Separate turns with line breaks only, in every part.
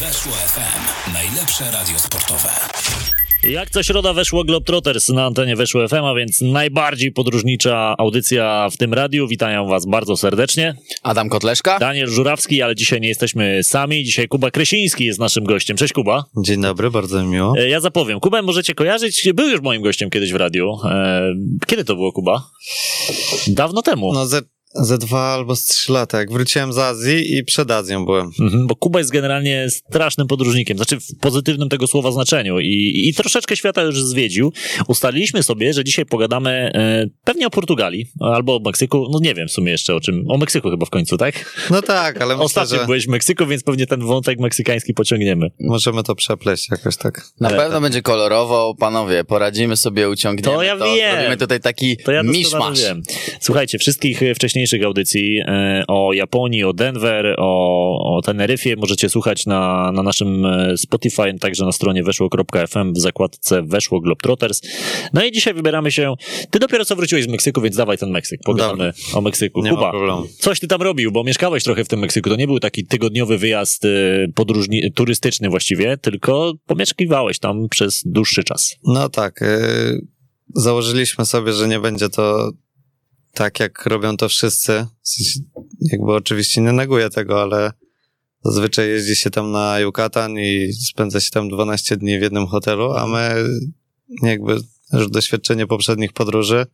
Weszło FM. Najlepsze radio sportowe.
Jak co środa weszło Globetrotters na antenie Weszło FM, a więc najbardziej podróżnicza audycja w tym radiu. Witają was bardzo serdecznie.
Adam Kotleszka.
Daniel Żurawski, ale dzisiaj nie jesteśmy sami. Dzisiaj Kuba Kresiński jest naszym gościem. Cześć Kuba.
Dzień dobry, bardzo mi miło.
E, Ja zapowiem. Kubę możecie kojarzyć. Był już moim gościem kiedyś w radiu. E, Kiedy to było, Kuba? Dawno temu.
No ze, ze dwa albo z trzy lata, jak wróciłem z Azji i przed Azją byłem.
Mhm, bo Kuba jest generalnie strasznym podróżnikiem, znaczy w pozytywnym tego słowa znaczeniu i, i troszeczkę świata już zwiedził. Ustaliliśmy sobie, że dzisiaj pogadamy e, pewnie o Portugalii albo o Meksyku, no nie wiem w sumie jeszcze o czym, o Meksyku chyba w końcu, tak?
No tak, ale myślę,
Ostatnio
że
byłeś w Meksyku, więc pewnie ten wątek meksykański pociągniemy.
możemy to przepleść jakoś tak.
Na
E,
pewno będzie kolorowo, panowie, poradzimy sobie, uciągniemy
To ja wiem.
Robimy tutaj taki
To ja
miszmasz.
wiem. Słuchajcie, wszystkich e, wcześniejszych audycji e, o Japonii, o Denver, o, o Teneryfie możecie słuchać na, na naszym e, Spotify, także na stronie weszło.fm w zakładce Weszło Globetrotters. No i dzisiaj wybieramy się... Ty dopiero co wróciłeś z Meksyku, więc dawaj ten Meksyk. Pogadamy o Meksyku.
Nie
Kuba, coś ty tam robił, bo mieszkałeś trochę w tym Meksyku. To nie był taki tygodniowy wyjazd e, podróżni, turystyczny właściwie, tylko pomieszkiwałeś tam przez dłuższy czas.
No tak, założyliśmy sobie, że nie będzie to tak, jak robią to wszyscy. Jakby oczywiście nie neguję tego, ale zazwyczaj jeździ się tam na Yucatan i spędza się tam 12 dni w jednym hotelu, a my jakby już doświadczenie poprzednich podróży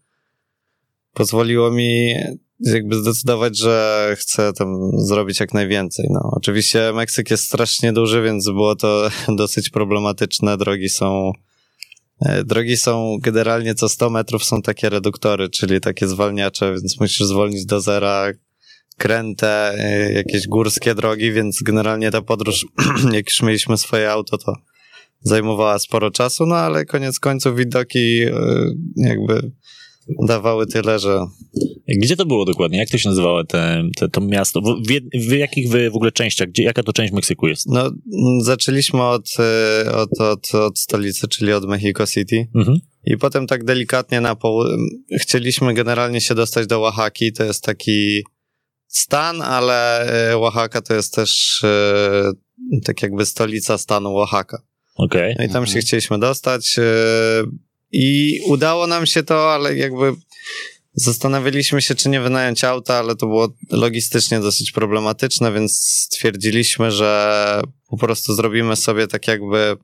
pozwoliło mi jakby zdecydować, że chcę tam zrobić jak najwięcej. No, oczywiście Meksyk jest strasznie duży, więc było to dosyć problematyczne. Drogi są Drogi są generalnie co 100 metrów są takie reduktory, czyli takie zwalniacze, więc musisz zwolnić do zera kręte, e, jakieś górskie drogi, więc generalnie ta podróż, jak już mieliśmy swoje auto, to zajmowała sporo czasu, no ale koniec końców widoki e, jakby dawały tyle, że
Gdzie to było dokładnie? Jak to się nazywało te, te, to miasto? W, w, w jakich wy w ogóle częściach? Gdzie, jaka to część Meksyku jest?
No, m, zaczęliśmy od, y, od, od, od stolicy, czyli od Mexico City.
Mhm.
I potem tak delikatnie na poł... Chcieliśmy generalnie się dostać do Oaxaki. To jest taki stan, ale y, Oaxaca to jest też y, tak jakby stolica stanu Oaxaca.
Okej.
No i tam
Mhm.
się chcieliśmy dostać. I udało nam się to, ale jakby zastanawialiśmy się, czy nie wynająć auta, ale to było logistycznie dosyć problematyczne, więc stwierdziliśmy, że po prostu zrobimy sobie tak jakby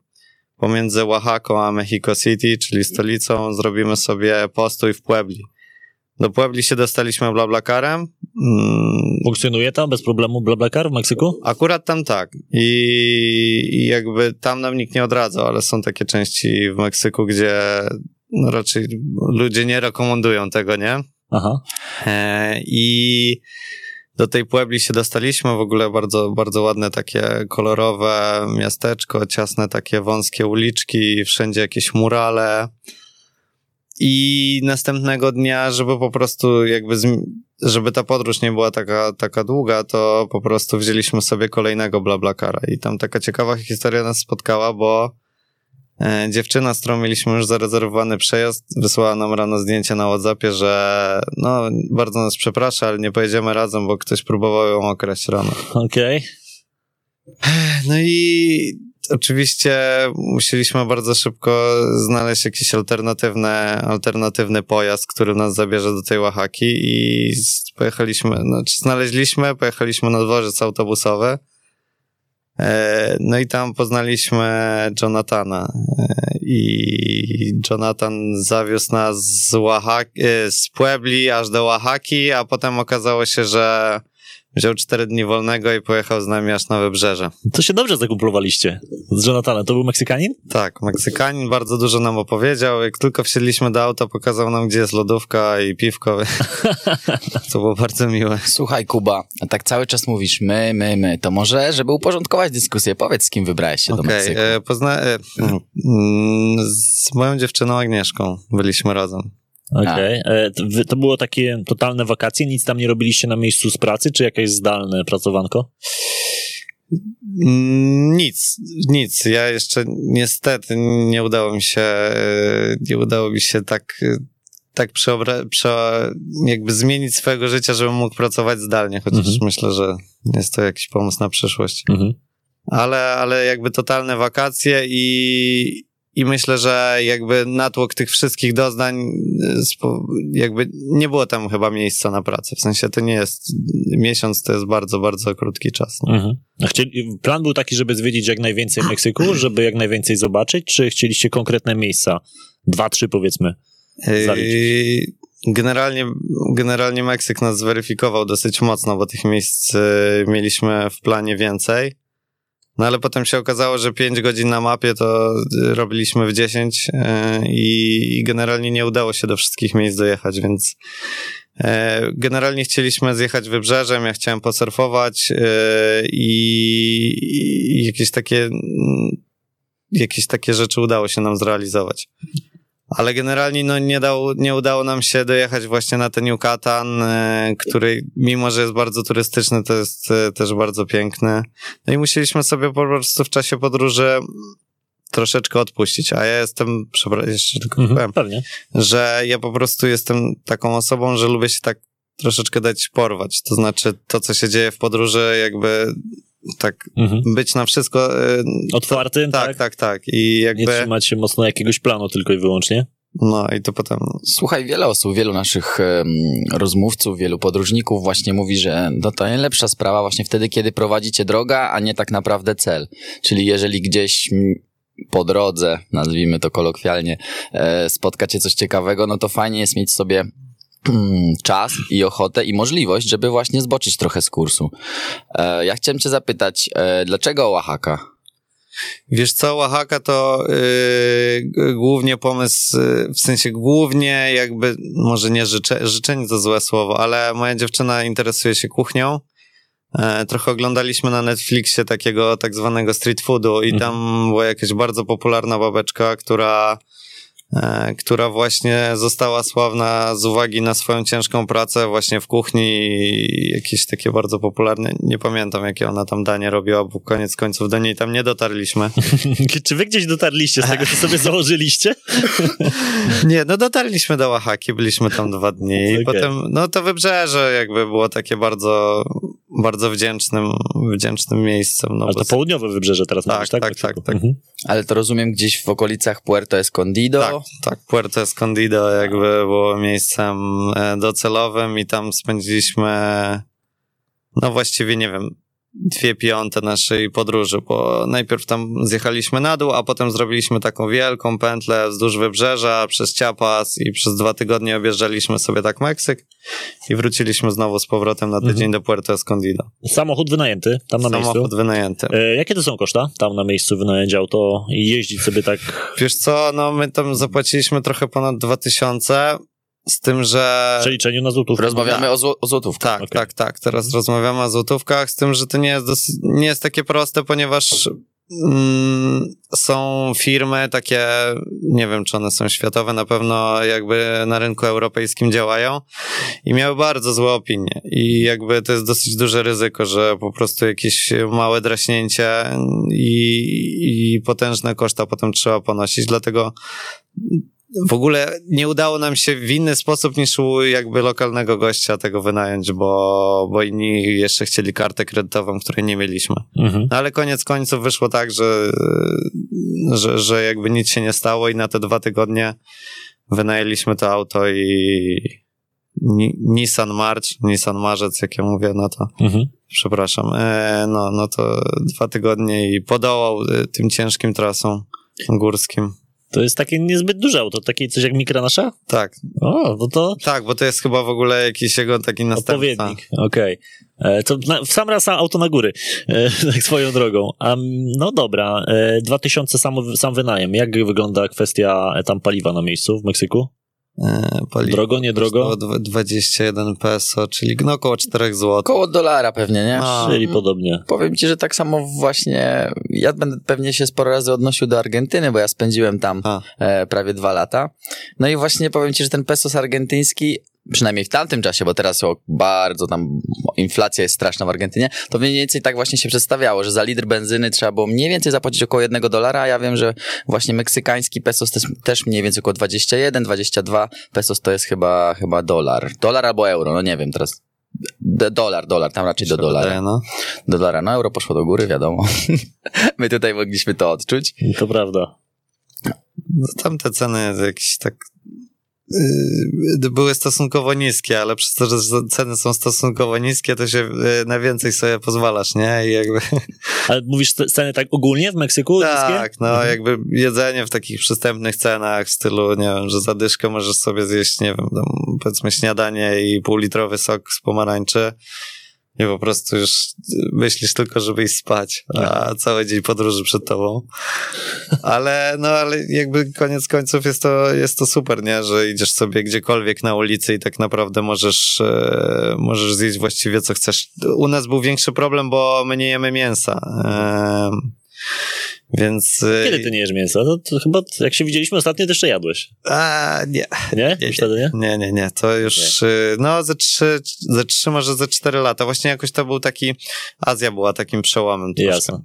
pomiędzy Oaxaką a Mexico City, czyli stolicą, zrobimy sobie postój w Puebli. Do Puebli się dostaliśmy BlaBlaCarem. Mm,
Funkcjonuje tam bez problemu BlaBlaCar w Meksyku?
Akurat tam tak. I, I jakby tam nam nikt nie odradzał, ale są takie części w Meksyku, gdzie no raczej ludzie nie rekomendują tego, nie?
Aha.
E, I do tej Puebli się dostaliśmy, w ogóle bardzo, bardzo ładne takie kolorowe miasteczko, ciasne takie wąskie uliczki, wszędzie jakieś murale. I następnego dnia, żeby po prostu jakby, żeby ta podróż nie była taka, taka długa, to po prostu wzięliśmy sobie kolejnego BlaBlaCara. I tam taka ciekawa historia nas spotkała, bo e, dziewczyna, z którą mieliśmy już zarezerwowany przejazd, wysłała nam rano zdjęcie na WhatsAppie, że no, bardzo nas przeprasza, ale nie pojedziemy razem, bo ktoś próbował ją okraść rano.
Okej.
No i oczywiście musieliśmy bardzo szybko znaleźć jakiś alternatywny, alternatywny pojazd, który nas zabierze do tej Oaxaki i pojechaliśmy, znaczy znaleźliśmy, pojechaliśmy na dworzec autobusowy. E, No i tam poznaliśmy Jonathana E, i Jonathan zawiózł nas z, Oaxaki, e, z Puebli aż do Oaxaki, a potem okazało się, że wziął cztery dni wolnego i pojechał z nami aż na wybrzeże.
To się dobrze zakumplowaliście z Jonathanem. To był Meksykanin?
Tak, Meksykanin bardzo dużo nam opowiedział. Jak tylko wsiedliśmy do auta, pokazał nam, gdzie jest lodówka i piwko. to było bardzo miłe.
Słuchaj, Kuba, a tak cały czas mówisz my, my, my. To może, żeby uporządkować dyskusję, powiedz, z kim wybrałeś się do
Okej,
Meksyku.
e, pozna... e, mm, z moją dziewczyną Agnieszką byliśmy razem.
Okej. E, to wy- To było takie totalne wakacje? Nic tam nie robiliście na miejscu z pracy, czy jakieś zdalne pracowanko?
Mm, Nic, nic. Ja jeszcze niestety nie udało mi się, e, nie udało mi się tak, e, tak przeobra- prze, jakby zmienić swojego życia, żebym mógł pracować zdalnie, chociaż
Mhm.
myślę, że jest to jakiś pomysł na przyszłość.
Mhm.
ale, ale jakby totalne wakacje i, i myślę, że jakby natłok tych wszystkich doznań, spo- jakby nie było tam chyba miejsca na pracę. W sensie to nie jest, miesiąc to jest bardzo, bardzo krótki czas. No.
Mhm. Chcieli, plan był taki, żeby zwiedzić jak najwięcej Meksyku, żeby jak najwięcej zobaczyć, czy chcieliście konkretne miejsca? Dwa, trzy powiedzmy. Zaliczyć.
Yy, Generalnie, generalnie Meksyk nas zweryfikował dosyć mocno, bo tych miejsc y, mieliśmy w planie więcej. No ale potem się okazało, że 5 godzin na mapie to y, robiliśmy w 10 y, i, generalnie nie udało się do wszystkich miejsc dojechać, więc y, generalnie chcieliśmy zjechać wybrzeżem, ja chciałem posurfować i, i jakieś takie mm, jakieś takie rzeczy udało się nam zrealizować. Ale generalnie no, nie, dał, nie udało nam się dojechać właśnie na ten Yucatan, e, który mimo, że jest bardzo turystyczny, to jest e, też bardzo piękny. No i musieliśmy sobie po prostu w czasie podróży troszeczkę odpuścić, a ja jestem, przepraszam, jeszcze tylko powiem,
Mhm, pewnie.
że ja po prostu jestem taką osobą, że lubię się tak troszeczkę dać porwać. To znaczy to, co się dzieje w podróży, jakby tak
Mhm.
być na wszystko. e,
Otwartym,
tak,
tak?
tak, tak. I
Nie
jakby,
trzymać się mocno jakiegoś planu tylko i wyłącznie.
no i to potem
Słuchaj, wiele osób, wielu naszych em, rozmówców, wielu podróżników właśnie mówi, że no to najlepsza sprawa właśnie wtedy, kiedy prowadzicie droga, a nie tak naprawdę cel. Czyli jeżeli gdzieś po drodze, nazwijmy to kolokwialnie, e, spotkacie coś ciekawego, no to fajnie jest mieć sobie czas i ochotę i możliwość, żeby właśnie zboczyć trochę z kursu. E, ja chciałem cię zapytać, e, dlaczego Oaxaca?
Wiesz co, Oaxaca to yy, g- głównie pomysł, yy, w sensie głównie jakby, może nie życze, życzenie to złe słowo, ale moja dziewczyna interesuje się kuchnią. E, trochę oglądaliśmy na Netflixie takiego tak zwanego street foodu i
Mhm.
tam była jakaś bardzo popularna babeczka, która która właśnie została sławna z uwagi na swoją ciężką pracę właśnie w kuchni i jakieś takie bardzo popularne, nie pamiętam jakie ona tam danie robiła, bo koniec końców do niej tam nie dotarliśmy.
Czy wy gdzieś dotarliście z tego, co sobie założyliście?
Nie, no dotarliśmy do Oaxaki, byliśmy tam dwa dni i
Okej.
potem, no to wybrzeże jakby było takie bardzo, bardzo wdzięcznym, wdzięcznym miejscem. No
Ale
bo
to południowe wybrzeże teraz
Tak,
mówisz, tak?
tak, tak, tak.
Mhm.
Ale to rozumiem gdzieś w okolicach Puerto Escondido.
tak, tak, Puerto Escondido jakby było miejscem e, docelowym i tam spędziliśmy, no właściwie nie wiem, dwie piąte naszej podróży, bo najpierw tam zjechaliśmy na dół, a potem zrobiliśmy taką wielką pętlę wzdłuż wybrzeża przez Chiapas i przez dwa tygodnie objeżdżaliśmy sobie tak Meksyk i wróciliśmy znowu z powrotem na tydzień do Puerto Escondido.
Samochód wynajęty tam na
Samochód
miejscu.
wynajęty.
E, jakie to są koszta tam na miejscu wynająć auto i jeździć sobie tak?
Wiesz co, no my tam zapłaciliśmy trochę ponad 2000, z tym, że...
W przeliczeniu na złotówkę.
Rozmawiamy o, zł- o złotówkach.
Tak,
Okej.
tak, tak. Teraz rozmawiamy o złotówkach, z tym, że to nie jest, nie jest takie proste, ponieważ mm, są firmy takie, nie wiem, czy one są światowe, na pewno jakby na rynku europejskim działają i miały bardzo złe opinie. I jakby to jest dosyć duże ryzyko, że po prostu jakieś małe draśnięcie i, i potężne koszta potem trzeba ponosić. Dlatego w ogóle nie udało nam się w inny sposób niż u jakby lokalnego gościa tego wynająć, bo, bo inni jeszcze chcieli kartę kredytową, której nie mieliśmy.
Mhm.
No ale koniec końców wyszło tak, że, że, że jakby nic się nie stało i na te dwa tygodnie wynajęliśmy to auto i Ni- Nissan March, Nissan Marzec, jak ja mówię, no to
Mhm.
przepraszam, e, no, no to dwa tygodnie i podołał e, tym ciężkim trasom górskim.
To jest takie niezbyt duże auto, takie coś jak mikra nasza?
Tak,
O, no to
tak, bo to jest chyba w ogóle jakiś jego taki następca.
odpowiednik. Okej. E, To na, w sam raz auto na góry, e, tak swoją drogą. A, no dobra, e, 2000 sam, sam wynajem. Jak wygląda kwestia e, tam paliwa na miejscu w Meksyku?
E, paliwo
Drogo, nie drogo?
kosztowało dwa- 21 peso, czyli no około 4 zł.
Około dolara pewnie, nie?
A.
Czyli podobnie.
Powiem ci, że tak samo właśnie. Ja będę pewnie się sporo razy odnosił do Argentyny, bo ja spędziłem tam e, prawie dwa lata. No i właśnie powiem ci, że ten pesos argentyński, przynajmniej w tamtym czasie, bo teraz o, bardzo tam inflacja jest straszna w Argentynie, to mniej więcej tak właśnie się przedstawiało, że za litr benzyny trzeba było mniej więcej zapłacić około jednego dolara, a ja wiem, że właśnie meksykański pesos też, też mniej więcej około 21, 22 pesos to jest chyba, chyba dolar. Dolar albo euro, no nie wiem teraz. D- dolar, dolar, tam raczej do dolara.
Wydaje, no.
Do dolara. No euro poszło do góry, wiadomo. My tutaj mogliśmy to odczuć.
To prawda.
No, tam te ceny jakieś tak były stosunkowo niskie, ale przez to, że ceny są stosunkowo niskie, to się yy, na więcej sobie pozwalasz, nie? I jakby...
Ale mówisz ceny tak ogólnie w Meksyku?
Tak,
niskie?
no
Mhm.
jakby jedzenie w takich przystępnych cenach w stylu, nie wiem, że za dyszkę możesz sobie zjeść, nie wiem, powiedzmy śniadanie i półlitrowy sok z pomarańczy i po prostu już myślisz tylko, żeby iść spać, a cały dzień podróży przed tobą. Ale no, ale jakby koniec końców jest to, jest to super, nie, że idziesz sobie gdziekolwiek na ulicy i tak naprawdę możesz, e, możesz zjeść właściwie co chcesz. U nas był większy problem, bo my nie jemy mięsa. Więc... e,
Kiedy ty nie jesz mięsa? To, to chyba jak się widzieliśmy ostatnio, to jeszcze jadłeś.
A, nie.
Nie?
Nie,
wtedy nie?
Nie, nie, nie. To już, y, no, ze trzy, ze trzy, może ze cztery lata. Właśnie jakoś to był taki, Azja była takim przełomem troszkę.
Jasne.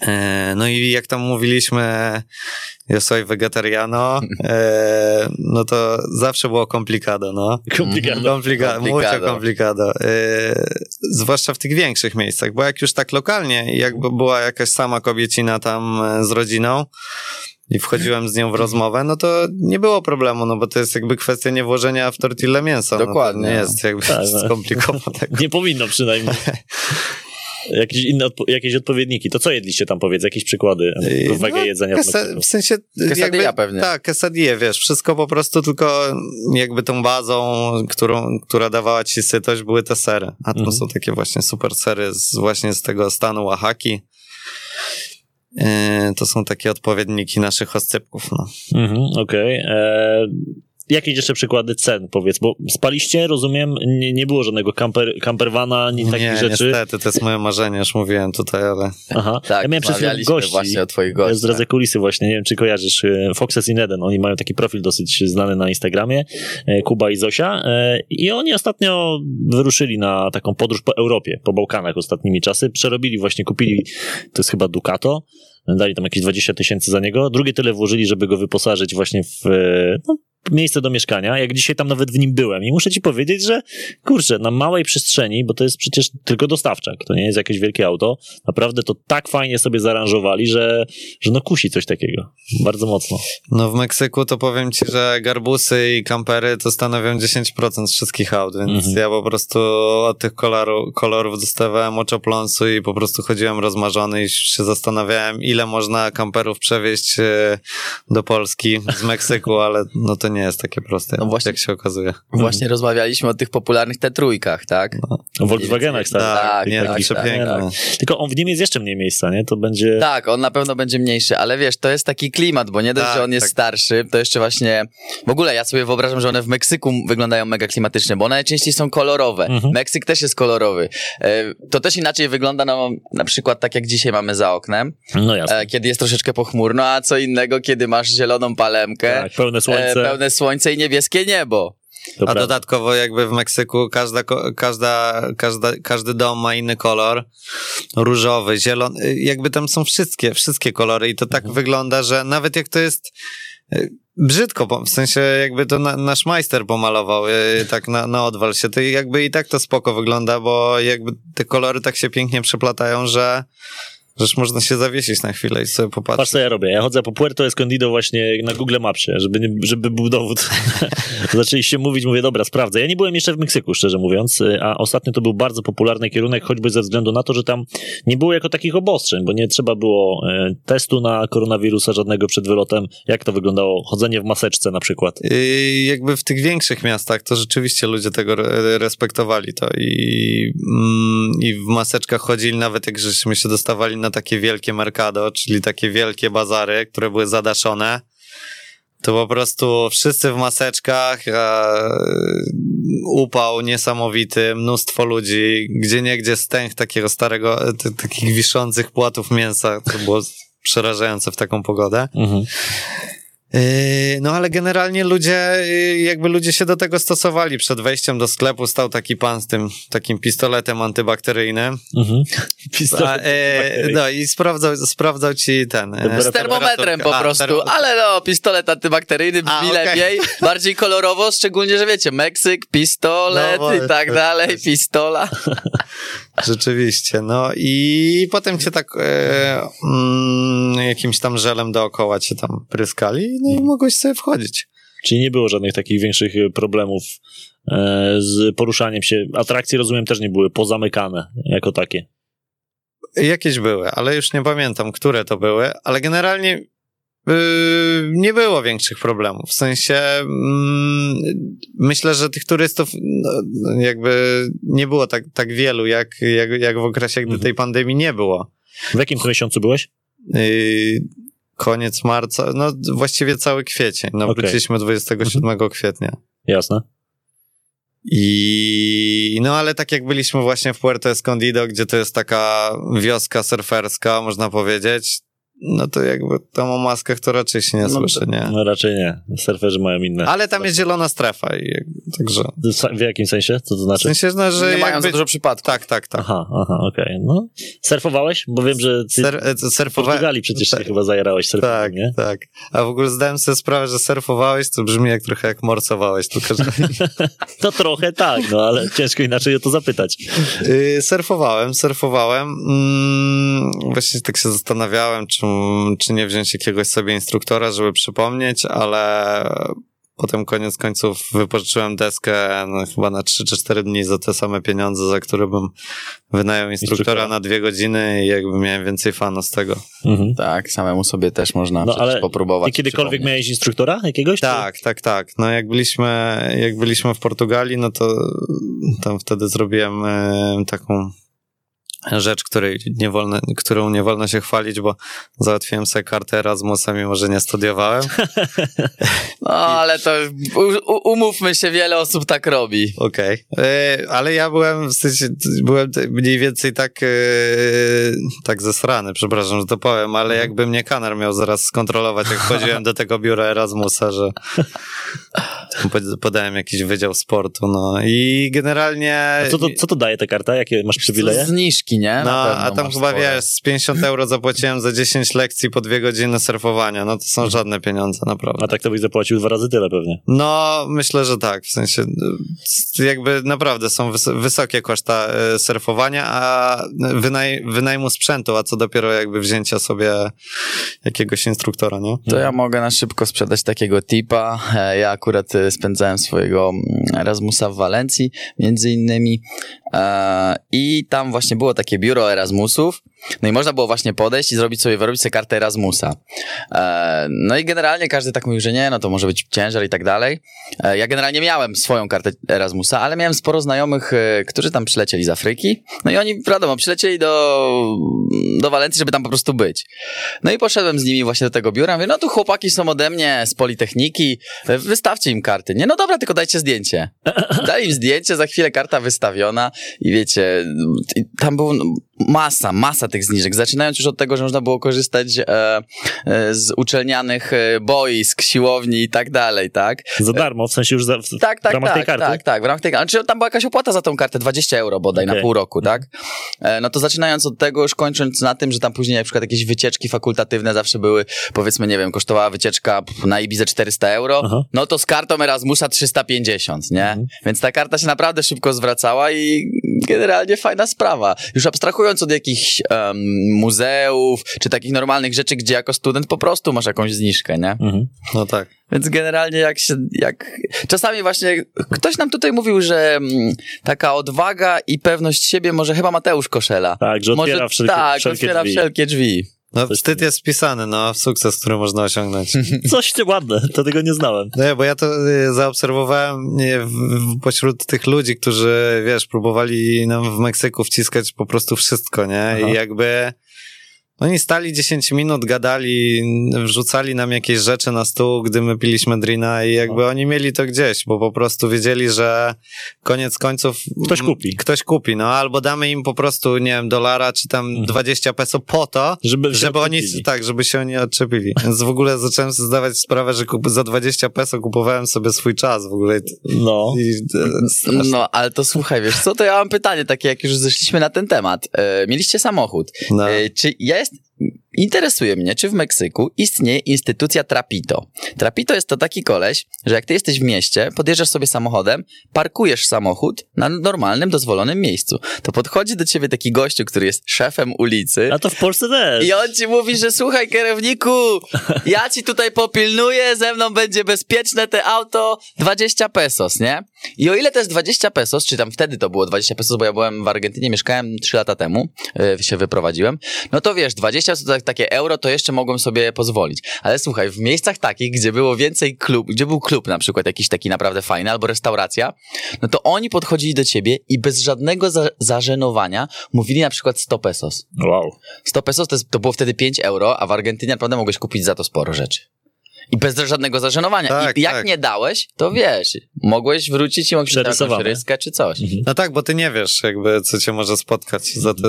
E, no i jak tam mówiliśmy, ja soy vegetariano, e, no to zawsze było complicado, no.
Komplikado.
Complicado, mucho
Complicado.
complicado. E, zwłaszcza w tych większych miejscach, bo jak już tak lokalnie, jakby była jakaś sama kobiecina tam z rodziną i wchodziłem z nią w rozmowę, no to nie było problemu, no bo to jest jakby kwestia nie włożenia w tortillę mięsa.
Dokładnie.
No nie jest jakby
Tak, no.
skomplikowanego.
Nie powinno przynajmniej. Jakieś inne odpo- jakieś odpowiedniki. To co jedliście tam, powiedz? Jakieś przykłady nowego
No,
jedzenia w
sensie...
Quesadilla
jakby,
pewnie.
Tak, quesadilla, wiesz, wszystko po prostu tylko jakby tą bazą, którą, która dawała ci sytość, były te sery. A to
Mhm.
są takie właśnie super sery z, właśnie z tego stanu Oaxaki. Yy, to są takie odpowiedniki naszych oscypków, no.
Mhm, Okej. E, Jakieś jeszcze przykłady cen, powiedz, bo spaliście, rozumiem, nie, nie było żadnego camper, campervana, ani takich
nie,
rzeczy.
niestety, to jest moje marzenie, już mówiłem tutaj, ale...
Aha.
Tak,
ja miałem
rozmawialiśmy
gości.
właśnie o twoich
Ja
gościach.
zdradzę kulisy właśnie, nie wiem czy kojarzysz, e, Foxes in Eden, oni mają taki profil dosyć znany na Instagramie, e, Kuba i Zosia e, i oni ostatnio wyruszyli na taką podróż po Europie, po Bałkanach ostatnimi czasy, przerobili właśnie, kupili, to jest chyba Ducato, dali tam jakieś 20 tysięcy za niego, drugie tyle włożyli, żeby go wyposażyć właśnie w no, miejsce do mieszkania, jak dzisiaj tam nawet w nim byłem i muszę ci powiedzieć, że kurczę, na małej przestrzeni, bo to jest przecież tylko dostawczak, to nie jest jakieś wielkie auto, naprawdę to tak fajnie sobie zaaranżowali, że, że no kusi coś takiego. Bardzo mocno.
No w Meksyku to powiem ci, że garbusy i kampery to stanowią 10% z wszystkich aut, więc
Mhm.
ja po prostu od tych koloru, kolorów dostawałem oczopląsu i po prostu chodziłem rozmarzony i się zastanawiałem, ile można kamperów przewieźć e, do Polski z Meksyku, ale no to nie jest takie proste,
No właśnie.
jak się okazuje.
Właśnie rozmawialiśmy o tych popularnych T3, tak?
O Volkswagenach stary.
Tak,
nie,
tak,
przepiękne.
tak,
Tylko on w nim jest jeszcze mniej miejsca, nie? To będzie...
Tak, on na pewno będzie mniejszy, ale wiesz, to jest taki klimat, bo nie dość,
Tak,
że on jest
tak.
starszy, to jeszcze właśnie, w ogóle ja sobie wyobrażam, że one w Meksyku wyglądają mega klimatycznie, bo one najczęściej są kolorowe.
Mhm.
Meksyk też jest kolorowy. E, To też inaczej wygląda, no, na przykład tak jak dzisiaj mamy za oknem,
No jasne.
e, kiedy jest troszeczkę pochmurno, a co innego, kiedy masz zieloną palemkę,
Tak, pełne słońce.
e, pełne słońce i niebieskie niebo.
to
A
prawda.
dodatkowo jakby w Meksyku każda, każda, każda, każdy dom ma inny kolor. Różowy, zielony, jakby tam są wszystkie, wszystkie kolory i to tak wygląda, że nawet jak to jest y, brzydko, w sensie jakby to na, nasz majster pomalował, y, tak na, na odwal się, to jakby i tak to spoko wygląda, bo jakby te kolory tak się pięknie przeplatają, że Żeż można się zawiesić na chwilę i sobie
Patrz,
popatrzeć.
co ja robię. Ja chodzę po Puerto Escondido właśnie na Google Mapsie, żeby, nie, żeby był dowód. Zaczęliście mówić, mówię, dobra, sprawdzę. Ja nie byłem jeszcze w Meksyku, szczerze mówiąc, a ostatnio to był bardzo popularny kierunek, choćby ze względu na to, że tam nie było jako takich obostrzeń, bo nie trzeba było e, testu na koronawirusa żadnego przed wylotem. Jak to wyglądało? Chodzenie w maseczce na przykład.
I jakby w tych większych miastach to rzeczywiście ludzie tego re- respektowali to i, mm, i w maseczkach chodzili nawet jak żeśmy się dostawali na takie wielkie mercado, czyli takie wielkie bazary, które były zadaszone. To po prostu wszyscy w maseczkach, e, upał niesamowity, mnóstwo ludzi, gdzie niegdzie stęch takiego starego, t- takich wiszących płatów mięsa, to było przerażające w taką pogodę.
Mhm.
Yy, No ale generalnie ludzie, yy, jakby ludzie się do tego stosowali. Przed wejściem do sklepu stał taki pan z tym takim pistoletem antybakteryjnym.
Mhm.
A,
Pistolet.
yy, no i sprawdzał, sprawdzał ci ten.
Temperaturę.
Z termometrem po
A,
prostu,
termo-
ale no, pistolet antybakteryjny brzmi
A, okej.
lepiej, bardziej kolorowo, szczególnie, że wiecie, Meksyk, pistolet
No,
i tak dalej, pistola.
Rzeczywiście, no i potem cię tak e, mm, jakimś tam żelem dookoła cię tam pryskali, no i mogłeś sobie wchodzić.
Czyli nie było żadnych takich większych e, problemów e, z poruszaniem się. Atrakcje, rozumiem, też nie były pozamykane jako takie.
Jakieś były, ale już nie pamiętam, które to były, ale generalnie nie było większych problemów. W sensie mm, myślę, że tych turystów no, jakby nie było tak, tak wielu, jak, jak, jak w okresie, gdy
Mhm.
tej pandemii nie było.
W jakim to miesiącu byłeś?
Yy, koniec marca, no właściwie cały kwiecień. No,
Okej.
wróciliśmy 27 kwietnia.
Jasne.
I no ale tak jak byliśmy właśnie w Puerto Escondido, gdzie to jest taka wioska surferska, można powiedzieć, no to jakby tam o maskach to raczej się nie
No
słyszy, nie?
No raczej nie. Surferzy mają inne.
Ale tam jest zielona strefa i także
W jakim sensie? Co to
w
znaczy?
sensie, no, że
Nie mają za dużo przypadków.
Tak, tak, tak.
Aha, aha, okej. No, surfowałeś? Bo wiem, że ty
Ser, e,
w
surfowa...
Portugalii przecież się
tak.
chyba zajarałeś surfingiem,
Tak,
nie?
tak. A w ogóle zdałem sobie sprawę, że surfowałeś, to brzmi jak trochę jak morsowałeś, tylko że...
To trochę tak, no ale ciężko inaczej o to zapytać.
Yy, surfowałem, surfowałem. Mm, właśnie tak się zastanawiałem, czy, czy nie wziąć jakiegoś sobie instruktora, żeby przypomnieć, ale potem koniec końców wypożyczyłem deskę no, chyba na 3 czy 4 dni za te same pieniądze, za które bym wynajął instruktora na dwie godziny i jakby miałem więcej fanu z tego.
Mhm.
Tak, samemu sobie też można
No, ale
popróbować.
Ty kiedykolwiek miałeś instruktora jakiegoś?
Tak, tak, tak. No jak byliśmy, jak byliśmy w Portugalii, no to tam wtedy zrobiłem e, taką rzecz, której nie wolno, którą nie wolno się chwalić, bo załatwiłem sobie kartę Erasmusa, mimo że nie studiowałem.
No, ale to u, umówmy się, wiele osób tak robi.
Okej. E, Ale ja byłem w sensie, byłem mniej więcej tak e, tak zesrany, przepraszam, że to powiem, ale jakby mnie kanar miał zaraz skontrolować, jak wchodziłem do tego biura Erasmusa, że podałem jakiś wydział sportu, no i generalnie...
A co to, co to daje ta karta? Jakie masz przywileje?
Zniżki, nie?
No, a tam chyba
spore.
wiesz, z 50 euro zapłaciłem za 10 lekcji po dwie godziny surfowania. No to są żadne pieniądze, naprawdę.
A tak to byś zapłacił dwa razy tyle pewnie.
No, myślę, że tak. W sensie, jakby naprawdę są wys- wysokie koszta y, surfowania, a wynaj- wynajmu sprzętu, a co dopiero jakby wzięcia sobie jakiegoś instruktora, nie?
To ja mogę na szybko sprzedać takiego tipa. E, Ja akurat e, spędzałem swojego mm, Erasmusa w Walencji, między innymi. E, I tam właśnie było takie biuro Erasmusów. No i można było właśnie podejść i zrobić sobie, wyrobić sobie kartę Erasmusa. E, No i generalnie każdy tak mówił, że nie, no to może być ciężar i tak dalej. E, Ja generalnie miałem swoją kartę Erasmusa, ale miałem sporo znajomych, e, którzy tam przylecieli z Afryki. No i oni, wiadomo, przylecieli do, do Walencji, żeby tam po prostu być. No i poszedłem z nimi właśnie do tego biura. Mówię, no tu chłopaki są ode mnie z Politechniki, wystawcie im karty. Nie, no dobra, tylko dajcie zdjęcie. Dali im zdjęcie, za chwilę karta wystawiona i wiecie, tam było masa, masa tych zniżek. Zaczynając już od tego, że można było korzystać e, e, z uczelnianych e, boisk, siłowni i tak dalej, tak?
Za darmo, w sensie już za, w,
Tak, tak,
w ramach
tak,
tej karty?
tak, tak, w ramach tej karty. Znaczy, tam była jakaś opłata za tą kartę, 20 euro bodaj na
Okej.
pół roku, tak? E, No to zaczynając od tego, już kończąc na tym, że tam później na przykład jakieś wycieczki fakultatywne zawsze były, powiedzmy, nie wiem, kosztowała wycieczka na Ibizę 400 euro,
Aha.
no to z kartą Erasmusa 350, nie?
Mhm.
Więc ta karta się naprawdę szybko zwracała i generalnie fajna sprawa. Już abstrahując od jakichś em, muzeów, czy takich normalnych rzeczy, gdzie jako student po prostu masz jakąś zniżkę, nie?
Mhm.
No tak.
Więc generalnie jak się, jak... Czasami właśnie ktoś nam tutaj mówił, że mm, taka odwaga i pewność siebie, może chyba Mateusz Koszela.
Tak, że otwiera
może,
wszelkie,
tak,
wszelkie
otwiera
drzwi.
wszelkie drzwi.
No wstyd jest wpisany, no, sukces, który można osiągnąć.
Coś ładne, to tego nie znałem.
Nie, bo ja to y, zaobserwowałem pośród tych ludzi, którzy, wiesz, próbowali nam w Meksyku wciskać po prostu wszystko, nie?
Aha.
I jakby Oni stali 10 minut, gadali, wrzucali nam jakieś rzeczy na stół, gdy my piliśmy drina i jakby oni mieli to gdzieś, bo po prostu wiedzieli, że koniec końców...
Ktoś kupi.
Ktoś kupi, no albo damy im po prostu, nie wiem, dolara czy tam
Mhm.
20 peso po to,
Żeby,
żeby oni, tak, żeby się oni odczepili. Więc w ogóle zacząłem sobie zdawać sprawę, że kup, za 20 peso kupowałem sobie swój czas w ogóle.
No.
I, e.
No, ale to słuchaj, wiesz co, to ja mam pytanie takie, jak już zeszliśmy na ten temat. E, mieliście samochód.
No.
E, czy jest... Interesuje mnie, czy w Meksyku istnieje instytucja Trapito. Trapito jest to taki koleś, że jak ty jesteś w mieście, podjeżdżasz sobie samochodem, parkujesz samochód na normalnym, dozwolonym miejscu. To podchodzi do ciebie taki gościu, który jest szefem ulicy.
A to w Polsce też.
I on ci mówi, że słuchaj kierowniku, ja ci tutaj popilnuję, ze mną będzie bezpieczne te auto, 20 pesos, nie? I o ile to jest 20 pesos, czy tam wtedy to było 20 pesos, bo ja byłem w Argentynie, mieszkałem 3 lata temu, yy, się wyprowadziłem, no to wiesz, 20 to tak, takie euro, to jeszcze mogłem sobie pozwolić. Ale słuchaj, w miejscach takich, gdzie było więcej klub, gdzie był klub na przykład jakiś taki naprawdę fajny, albo restauracja, no to oni podchodzili do ciebie i bez żadnego za zażenowania mówili na przykład 100 pesos.
Wow.
100 pesos to, jest, to było wtedy 5 euro, a w Argentynie naprawdę mogłeś kupić za to sporo rzeczy. I bez żadnego zażenowania.
Tak,
I jak
tak.
nie dałeś, to wiesz, mogłeś wrócić i mogłeś jakąś ryskę czy coś.
No tak, bo ty nie wiesz jakby, co cię może spotkać, za te,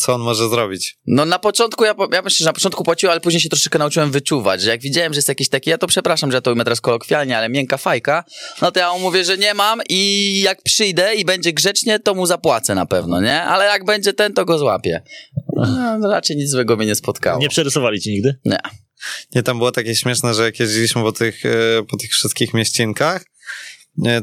co on może zrobić.
No na początku, ja, ja myślę, że na początku płaciłem, ale później się troszeczkę nauczyłem wyczuwać, że jak widziałem, że jest jakieś takie, ja to przepraszam, że ja to ujmę teraz kolokwialnie, ale miękka fajka, no to ja mu mówię, że nie mam i jak przyjdę i będzie grzecznie, to mu zapłacę na pewno, nie? Ale jak będzie ten, to go złapię. No, raczej nic złego mnie nie spotkało.
Nie przerysowali ci nigdy?
Nie.
Nie, tam było takie śmieszne, że jak jeździliśmy po tych, e, po tych wszystkich mieścinkach,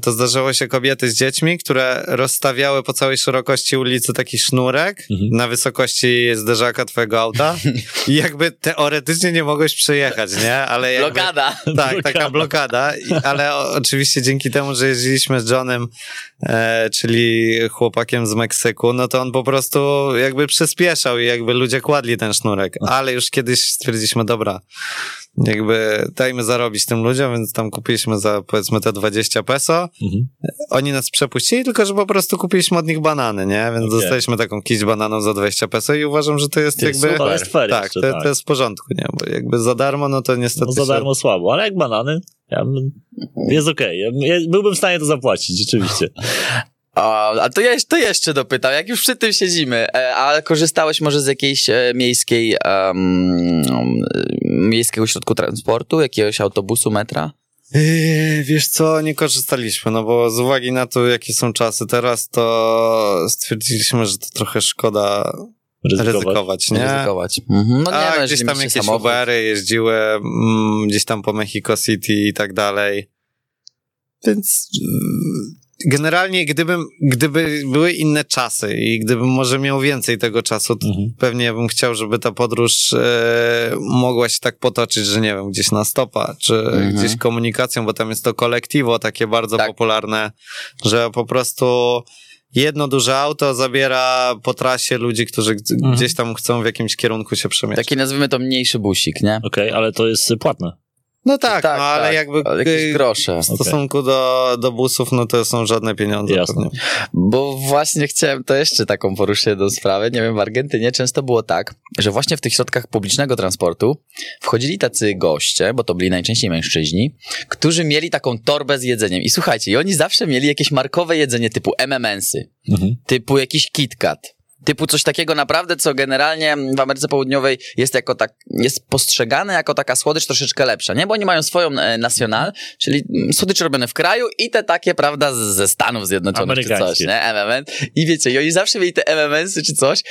to zdarzało się kobiety z dziećmi, które rozstawiały po całej szerokości ulicy taki sznurek
Mhm.
na wysokości zderzaka twojego auta i jakby teoretycznie nie mogłeś przejechać, nie? Ale jakby,
Blokada.
Tak,
Blokada.
taka blokada, I- ale oczywiście dzięki temu, że jeździliśmy z Johnem, e, czyli chłopakiem z Meksyku, no to on po prostu jakby przyspieszał i jakby ludzie kładli ten sznurek, ale już kiedyś stwierdziliśmy, dobra, jakby dajmy zarobić tym ludziom, więc tam kupiliśmy za powiedzmy te 20 peso,
Mhm.
oni nas przepuścili, tylko że po prostu kupiliśmy od nich banany, nie? Więc
Okej.
dostaliśmy taką kiść bananów za 20 peso i uważam, że to jest
Ty,
jakby...
To jest fair
Tak, to,
tak.
to jest w porządku, nie? Bo jakby za darmo, no to niestety...
No za
się-
darmo słabo, ale jak banany, ja bym, jest okej. Ja, ja byłbym w stanie to zapłacić, rzeczywiście.
A, a to, ja, to jeszcze dopytam, jak już przy tym siedzimy, e, a korzystałeś może z jakiejś e, miejskiej, miejskiego środku transportu, jakiegoś autobusu, metra?
Yy, wiesz co, nie korzystaliśmy, no bo z uwagi na to, jakie są czasy teraz, to stwierdziliśmy, że to trochę szkoda
Ryzykować.
ryzykować, nie?
Ryzykować. Mhm. No nie,
A
no,
gdzieś tam jakieś
samochód.
Ubery jeździły, mm, gdzieś tam po Mexico City i tak dalej. Więc mm, generalnie, gdybym, gdyby były inne czasy i gdybym może miał więcej tego czasu, to
Mhm.
pewnie bym chciał, żeby ta podróż e, mogła się tak potoczyć, że nie wiem, gdzieś na stopa, czy
Mhm.
gdzieś komunikacją, bo tam jest to kolektywo takie bardzo
Tak.
popularne, że po prostu jedno duże auto zabiera po trasie ludzi, którzy
Mhm.
gdzieś tam chcą w jakimś kierunku się przemieszczać.
Taki nazwijmy to mniejszy busik, nie?
Okej, ale to jest płatne.
No tak,
Tak,
no ale
tak,
jakby
ale jakieś grosze.
w stosunku do, do busów, no to są żadne pieniądze.
Jasne.
pewnie.
Bo właśnie chciałem to jeszcze taką poruszyć jedną sprawę. Nie wiem, w Argentynie często było tak, że właśnie w tych środkach publicznego transportu wchodzili tacy goście, bo to byli najczęściej mężczyźni, którzy mieli taką torbę z jedzeniem. I słuchajcie, i oni zawsze mieli jakieś markowe jedzenie typu M&M'sy,
Mhm.
typu jakiś KitKat. Typu coś takiego naprawdę, co generalnie w Ameryce Południowej jest jako tak, jest postrzegane jako taka słodycz troszeczkę lepsza, nie? Bo oni mają swoją e, national, czyli mm, słodycze robione w kraju i te takie, prawda, z, ze Stanów Zjednoczonych czy coś, nie? MMN. I wiecie, i oni zawsze mieli te MMN-sy czy coś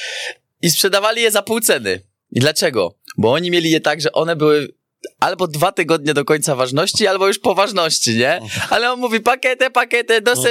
i sprzedawali je za pół ceny. I dlaczego? Bo oni mieli je tak, że one były albo dwa tygodnie do końca ważności, albo już po ważności, nie? Ale on mówi pakiety, pakiety, dos,
No.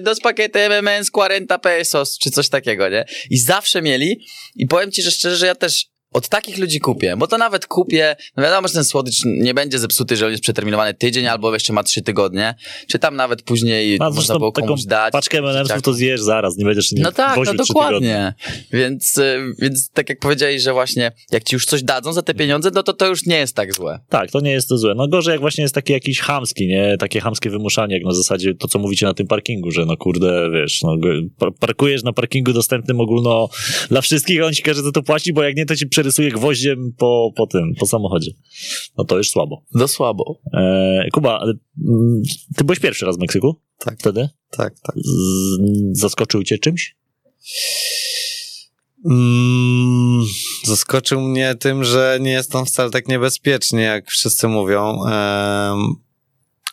Dos pakiety MMS 40 pesos, czy coś takiego, nie? I zawsze mieli i powiem ci, że szczerze, że ja też od takich ludzi kupię, bo to nawet kupię, no wiadomo, że ten słodycz nie będzie zepsuty, że on jest przeterminowany tydzień albo jeszcze ma trzy tygodnie, czy tam nawet później
A
można było komuś dać.
paczkę M&M'sów to zjesz zaraz, nie będziesz nie
No tak, no dokładnie. Więc, y, więc tak jak powiedziałeś, że właśnie jak ci już coś dadzą za te pieniądze, no to to już nie jest tak złe.
Tak, to nie jest to złe. No gorzej jak właśnie jest taki jakiś chamski, nie? Takie chamskie wymuszanie, jak na zasadzie to, co mówicie na tym parkingu, że no kurde, wiesz, no, parkujesz na parkingu dostępnym ogólno dla wszystkich, on ci każe za to płacić, bo jak nie, to ci prze, przerysuje gwoździem po, po tym, po samochodzie. No to już słabo.
No słabo.
E, Kuba, mm, ty byłeś pierwszy raz w Meksyku?
Tak.
Wtedy?
Tak, tak.
Z, zaskoczył cię czymś?
Mm, zaskoczył mnie tym, że nie jest tam wcale tak niebezpiecznie, jak wszyscy mówią.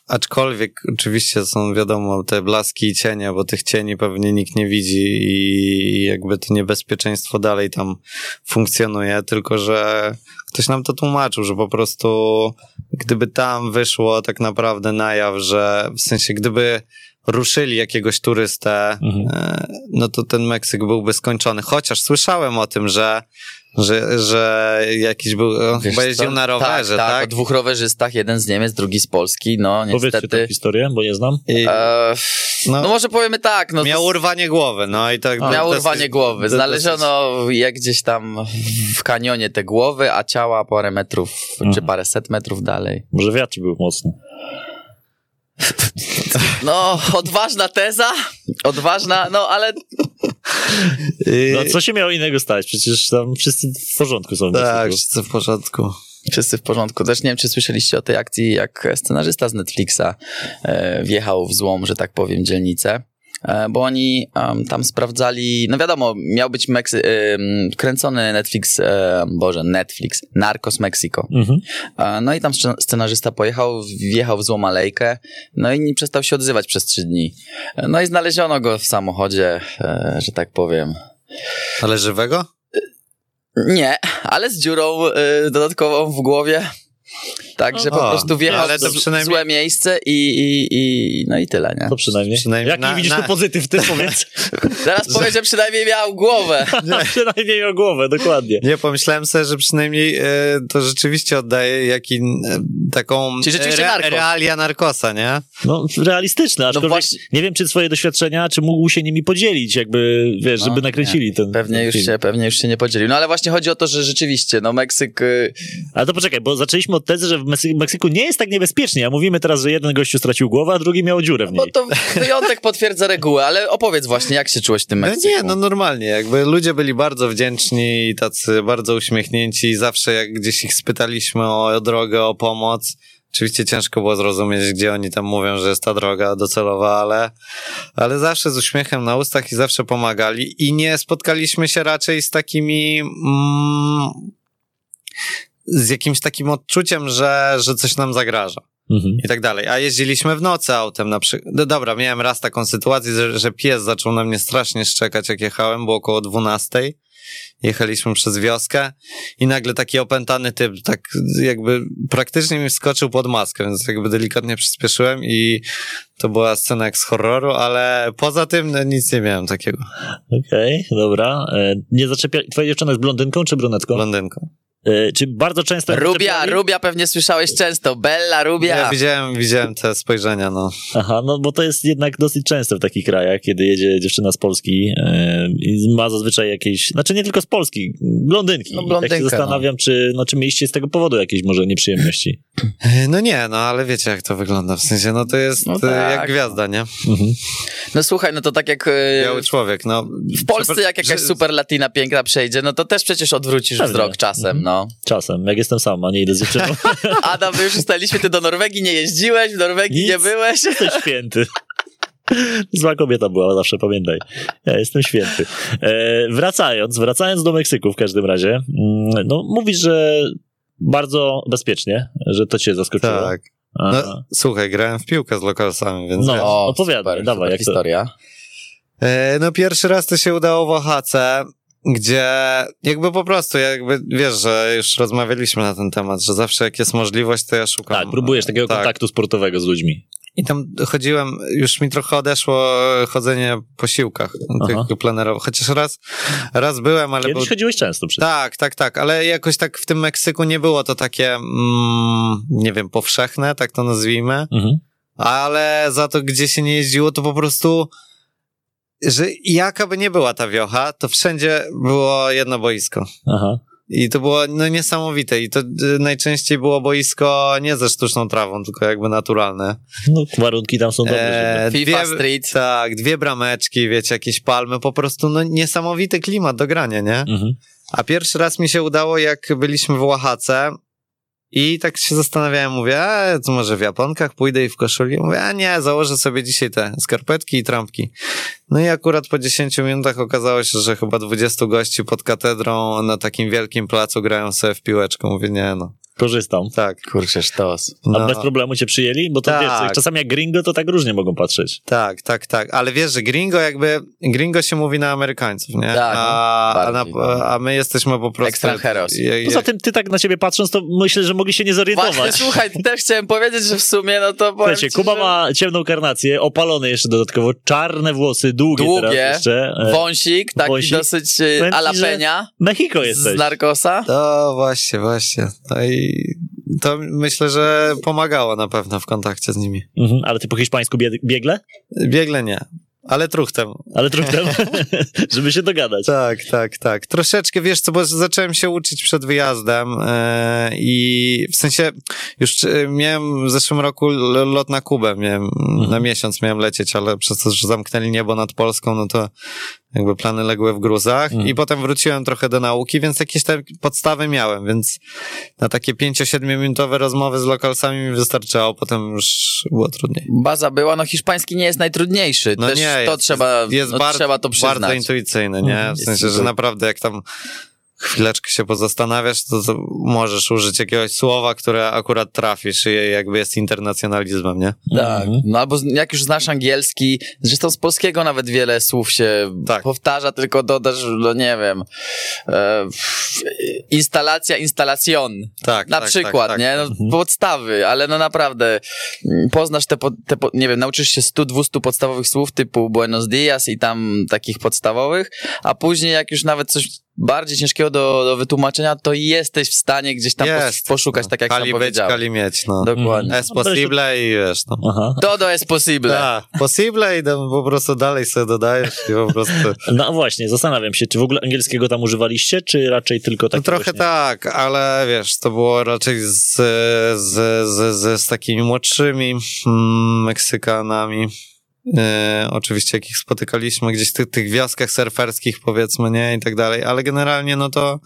Aczkolwiek oczywiście są, wiadomo, te blaski i cienie, bo tych cieni pewnie nikt nie widzi i jakby to niebezpieczeństwo dalej tam funkcjonuje, tylko że ktoś nam to tłumaczył, że po prostu gdyby tam wyszło tak naprawdę na jaw, że w sensie gdyby ruszyli jakiegoś turystę,
Mhm.
e, no to ten Meksyk byłby skończony. Chociaż słyszałem o tym, że, że, że jakiś był, on
Wiesz
chyba jeździł
co?
na rowerze,
tak?
tak?
o dwóch rowerzystach, jeden z Niemiec, drugi z Polski, no
Powiedzcie tę
niestety.
historię, bo nie znam.
I
E,
no,
no może powiemy tak, no
miał
to-
urwanie głowy, no i tak.
Miał urwanie głowy. Znaleziono jak gdzieś tam w kanionie te głowy, a ciała parę metrów,
Mhm.
czy parę set metrów dalej.
Może wiatr był mocny.
No, odważna teza, odważna, no ale
I-
No co się miało innego stać? Przecież tam wszyscy w porządku są.
Tak, wszyscy w porządku.
wszyscy w porządku. Też nie wiem, czy słyszeliście o tej akcji, jak scenarzysta z Netflixa e, wjechał w złą, że tak powiem, dzielnicę. E, Bo oni em, tam sprawdzali, no wiadomo, miał być Meksy- em, kręcony Netflix, e, Boże, Netflix, Narcos Mexico.
Mhm.
E, No i tam scen- scenarzysta pojechał, wjechał w złą alejkę, no i nie przestał się odzywać przez trzy dni. No i znaleziono go w samochodzie, że tak powiem.
Ale żywego?
Nie, ale z dziurą dodatkową w głowie. Także po prostu wjechał
ale to
w
przynajmniej-
złe miejsce i, i, i no i tyle, nie?
To przynajmniej.
Przynajmniej
Jaki
na-
widzisz
na-
tu pozytyw, ty powiedz.
Teraz powiem, że przynajmniej miał głowę.
przynajmniej o głowę, dokładnie.
Nie, pomyślałem sobie, że przynajmniej e, to rzeczywiście oddaje jaki, e, taką
Czyli rzeczywiście narkos.
realia narkosa, nie?
No, realistyczne, aczkolwiek
właśnie-
nie wiem, czy swoje doświadczenia, czy mógł się nimi podzielić, jakby, wiesz,
No,
żeby nakręcili ten
Pewnie
ten
już,
film.
się, pewnie już się nie podzielił. No ale właśnie chodzi o to, że rzeczywiście, no Meksyk... y,
Ale to poczekaj, bo zaczęliśmy od tezy, że w Meksy- Meksyku nie jest tak niebezpiecznie, a mówimy teraz, że jeden gościu stracił głowę, a drugi miał dziurę w
Bo
niej.
to wyjątek potwierdza regułę, ale opowiedz właśnie, jak się czułeś w tym
No
Meksyku?
nie, no normalnie, jakby ludzie byli bardzo wdzięczni i tacy bardzo uśmiechnięci i zawsze jak gdzieś ich spytaliśmy o, o drogę, o pomoc, oczywiście ciężko było zrozumieć, gdzie oni tam mówią, że jest ta droga docelowa, ale, ale zawsze z uśmiechem na ustach i zawsze pomagali i nie spotkaliśmy się raczej z takimi... Mm, z jakimś takim odczuciem, że, że coś nam zagraża
Mhm.
i tak dalej. A jeździliśmy w nocy autem na przykład. No dobra, miałem raz taką sytuację, że, że pies zaczął na mnie strasznie szczekać, jak jechałem, było około 12. Jechaliśmy przez wioskę i nagle taki opętany typ, tak jakby praktycznie mi wskoczył pod maskę, więc jakby delikatnie przyspieszyłem i to była scena jak z horroru, ale poza tym no, nic nie miałem takiego.
Okej, dobra. E, Nie zaczepia... Twoja dziewczyna jest blondynką czy brunetką?
Blondynką.
E, Czy bardzo często...
Rubia? Rubia pewnie słyszałeś często. Bella, Rubia.
Ja widziałem, widziałem te spojrzenia, no.
Aha, no bo to jest jednak dosyć często w takich krajach, kiedy jedzie dziewczyna z Polski e, i ma zazwyczaj jakieś, znaczy nie tylko z Polski, blondynki.
No,
I
blondynka,
tak się zastanawiam, czy, no, czy mieliście z tego powodu jakieś może nieprzyjemności.
No nie, no ale wiecie jak to wygląda, w sensie, no to jest
No
e,
tak.
jak gwiazda, nie?
Mhm.
No słuchaj, no to tak jak...
Biały człowiek, no.
W Polsce jak jakaś
że-
super latina piękna przejdzie, no to też przecież odwrócisz
Pewnie.
wzrok czasem, no.
Czasem, jak jestem sam, a nie idę z dziewczyną.
Adam, my już ustaliliśmy, ty do Norwegii nie jeździłeś, w Norwegii
Nic.
nie byłeś.
Jesteś święty. Zła kobieta była zawsze, pamiętaj. Ja jestem święty. E, wracając, wracając do Meksyku w każdym razie, mm, no mówisz, że bardzo bezpiecznie, że to cię zaskoczyło.
Tak. No, słuchaj, grałem w piłkę z lokalsami, więc
No.
wiesz.
opowiadaj, dawaj,
super
jak to-
historia.
E, No pierwszy raz to się udało w Oaxace, gdzie jakby po prostu, jakby wiesz, że już rozmawialiśmy na ten temat, że zawsze jak jest możliwość, to ja szukam.
tak, próbujesz takiego
Tak.
kontaktu sportowego z ludźmi.
I tam chodziłem, już mi trochę odeszło chodzenie po siłkach,
Aha.
tych plenerowych. Chociaż raz, raz byłem, ale był...
Kiedyś chodziłeś często przecież.
Tak, tak, tak, ale jakoś tak w tym Meksyku nie było to takie, mm, nie wiem, powszechne, tak to nazwijmy.
Mhm.
ale za to, gdzie się nie jeździło, to po prostu, że jaka by nie była ta wiocha, to wszędzie było jedno boisko.
Aha.
I to było no, niesamowite. I to y, najczęściej było boisko nie ze sztuczną trawą, tylko jakby naturalne.
No, warunki tam są dobre.
E,
FIFA Street.
Tak, dwie brameczki, wiecie, jakieś palmy, po prostu no niesamowity klimat do grania, nie?
mhm.
A pierwszy raz mi się udało, jak byliśmy w Oaxace i tak się zastanawiałem, mówię, a to może w japonkach pójdę i w koszuli? Mówię, a nie, założę sobie dzisiaj te skarpetki i trampki. No i akurat po 10 minutach okazało się, że chyba 20 gości pod katedrą na takim wielkim placu grają sobie w piłeczkę. Mówię, nie no,
Korzystam.
tak.
Kurczę, sztos.
A
No.
bez problemu cię przyjęli? Bo to
Tak.
wiesz, czasami jak gringo, to tak różnie mogą patrzeć.
Tak, tak, tak. Ale wiesz, że gringo jakby, gringo się mówi na Amerykańców, nie?
Tak,
a, a,
bardziej.
na, a my jesteśmy po prostu...
Extranjeros.
je- je-
Poza tym ty tak na ciebie patrząc, to myślę, że mogli się nie zorientować.
Właśnie, słuchaj, też chciałem powiedzieć, że w sumie, no to powiem
Słuchajcie,
ci,
Kuba
że
ma ciemną karnację, opalone jeszcze dodatkowo, czarne włosy, długie,
Długie,
teraz jeszcze. E,
wąsik, taki
wąsik.
dosyć alapenia
Mexico jesteś.
z narkosa.
To właśnie, właśnie. No i to myślę, że pomagało na pewno w kontakcie z nimi.
Mhm, ale ty po hiszpańsku bie biegle?
Biegle nie, ale truchtem.
Ale trudno, żeby się dogadać.
Tak, tak, tak. Troszeczkę, wiesz co, bo zacząłem się uczyć przed wyjazdem e, i w sensie już e, miałem w zeszłym roku lot na Kubę, miałem, na miesiąc miałem lecieć, ale przez to, że zamknęli niebo nad Polską, no to jakby plany legły w gruzach
Mm.
i potem wróciłem trochę do nauki, więc jakieś te podstawy miałem, więc na takie 5-7 minutowe rozmowy z lokalsami mi wystarczało, potem już było trudniej.
Baza była, no hiszpański nie jest najtrudniejszy.
No
Też
nie,
to
jest,
trzeba,
jest
no,
bardzo,
trzeba to przyznać.
bardzo intuicyjny, nie? W
Jest
sensie, że naprawdę jak tam chwileczkę się pozastanawiasz, to, to możesz użyć jakiegoś słowa, które akurat trafisz i jakby jest internacjonalizmem, nie?
Tak,
Mhm.
no albo z- jak już znasz angielski, zresztą z polskiego nawet wiele słów się
Tak.
powtarza, tylko dodasz, no nie wiem, e, instalacja, instalacjon,
Tak,
na
tak,
przykład,
tak, tak.
nie? No, Podstawy, ale no naprawdę mm, poznasz te, po, te po, nie wiem, nauczysz się 100-200 podstawowych słów typu buenos dias i tam takich podstawowych, a później jak już nawet coś bardziej ciężkiego do, do wytłumaczenia, to jesteś w stanie gdzieś tam
Jest.
poszukać, tak jak
Kali
sam
być, kali mieć, no.
Dokładnie.
Es possible i wiesz, no.
Aha.
Todo es posible.
Tak, possible i po prostu dalej sobie dodajesz i po prostu...
No właśnie, zastanawiam się, czy w ogóle angielskiego tam używaliście, czy raczej tylko
No
tak
trochę tak, ale wiesz, to było raczej z, z, z, z, z takimi młodszymi mm, Meksykanami. E, oczywiście jakich spotykaliśmy gdzieś w tych, tych wioskach surferskich powiedzmy, nie, i tak dalej, ale generalnie no to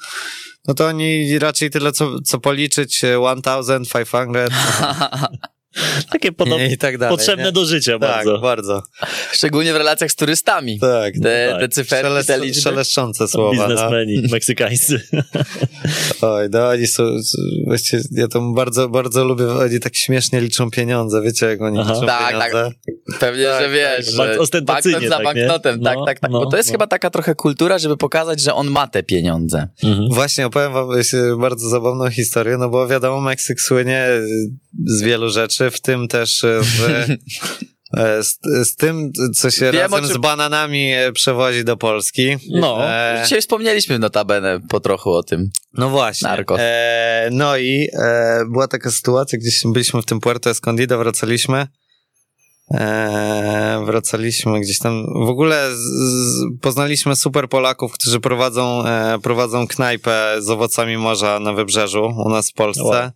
no to oni raczej tyle co, co policzyć, e, 1500,
Takie podobne,
i tak dalej.
potrzebne
nie?
do życia
tak,
bardzo.
bardzo.
Szczególnie w relacjach z turystami.
Tak,
Te,
tak.
te cyferki,
Szelest,
te liczby.
szeleszczące słowa. No.
Biznesmeni meksykańscy.
Oj, no oni są, właściwie ja to bardzo, bardzo lubię, oni tak śmiesznie liczą pieniądze, wiecie jak oni
Aha.
liczą
Tak,
pieniądze?
Pewnie,
Tak,
że wiesz,
tak.
że
Bardzo ostentacyjnie,
banknot za
tak, nie?
banknotem,
No,
tak, tak, tak.
no,
Bo to jest
no.
chyba taka trochę kultura, żeby pokazać, że on ma te pieniądze.
Mhm.
Właśnie opowiem wam bardzo zabawną historię, no bo wiadomo, Meksyk słynie z wielu rzeczy, w tym też e, z, e, z, z tym, co się
Wiem,
razem
czym-
z bananami e, przewozi do Polski.
No,
E,
Dzisiaj wspomnieliśmy notabene po trochu o tym.
No właśnie.
Narkos.
E, no i e, była taka sytuacja, gdzieś byliśmy w tym Puerto Escondido, wracaliśmy. E, wracaliśmy gdzieś tam. W ogóle z, poznaliśmy super Polaków, którzy prowadzą, prowadzą knajpę z owocami morza na wybrzeżu u nas w Polsce.
Wow.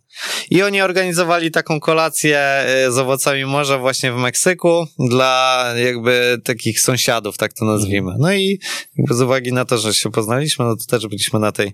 I oni organizowali taką kolację e, z owocami morza właśnie w Meksyku dla jakby takich sąsiadów, tak to nazwijmy. No i z uwagi na to, że się poznaliśmy, no to też byliśmy na tej,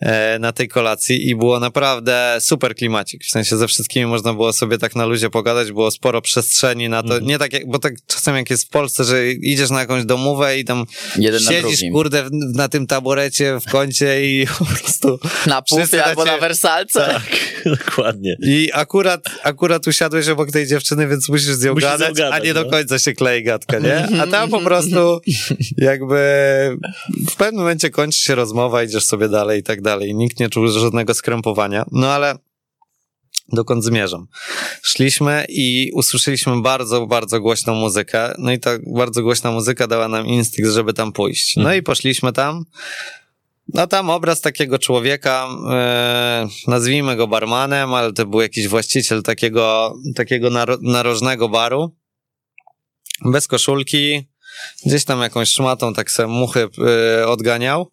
e, na tej kolacji i było naprawdę super klimacik. W sensie ze wszystkimi można było sobie tak na luzie pogadać, było sporo przestrzeni na to.
Mhm.
Nie tak jak, bo tak czasem jak jest w Polsce, że idziesz na jakąś domówę i tam
Jeden na
siedzisz,
drugim.
kurde, na tym taborecie w kącie i po prostu...
Na pufie
na
albo na wersalce.
tak, dokładnie.
I akurat, akurat usiadłeś obok tej dziewczyny, więc musisz z nią
Musisz
gadać, a nie do
no.
końca się klei gadka, nie? A tam po prostu jakby w pewnym momencie kończy się rozmowa, idziesz sobie dalej i tak dalej. Nikt nie czuł żadnego skrępowania. No ale dokąd zmierzam? Szliśmy i usłyszeliśmy bardzo, bardzo głośną muzykę. No i ta bardzo głośna muzyka dała nam instynkt, żeby tam pójść. No i poszliśmy tam. No tam obraz takiego człowieka, e, nazwijmy go barmanem, ale to był jakiś właściciel takiego, takiego naro, narożnego baru. Bez koszulki, gdzieś tam jakąś szmatą tak sobie muchy e, odganiał.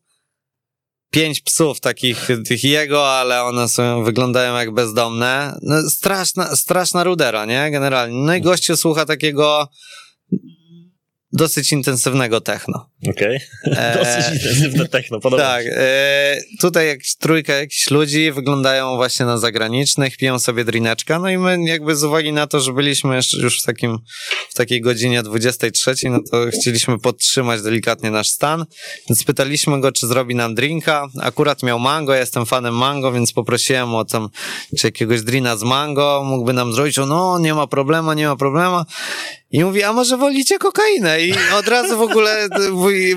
Pięć psów takich, tych jego, ale one są, wyglądają jak bezdomne. No, straszna, straszna rudera, nie? Generalnie. No i gościu słucha takiego dosyć intensywnego techno.
Okej.
E,
Dosyć intensywne techno, podoba
Tak, e, tutaj jakieś trójka jakichś ludzi wyglądają właśnie na zagranicznych, piją sobie drineczka, no i my jakby z uwagi na to, że byliśmy już w takim, w takiej godzinie 23, no to chcieliśmy podtrzymać delikatnie nasz stan, więc pytaliśmy go, czy zrobi nam drinka, akurat miał mango, ja jestem fanem mango, więc poprosiłem o tam, czy jakiegoś drina z mango mógłby nam zrobić, o no, nie ma problemu, nie ma problemu, i mówi, a może wolicie kokainę? I od razu w ogóle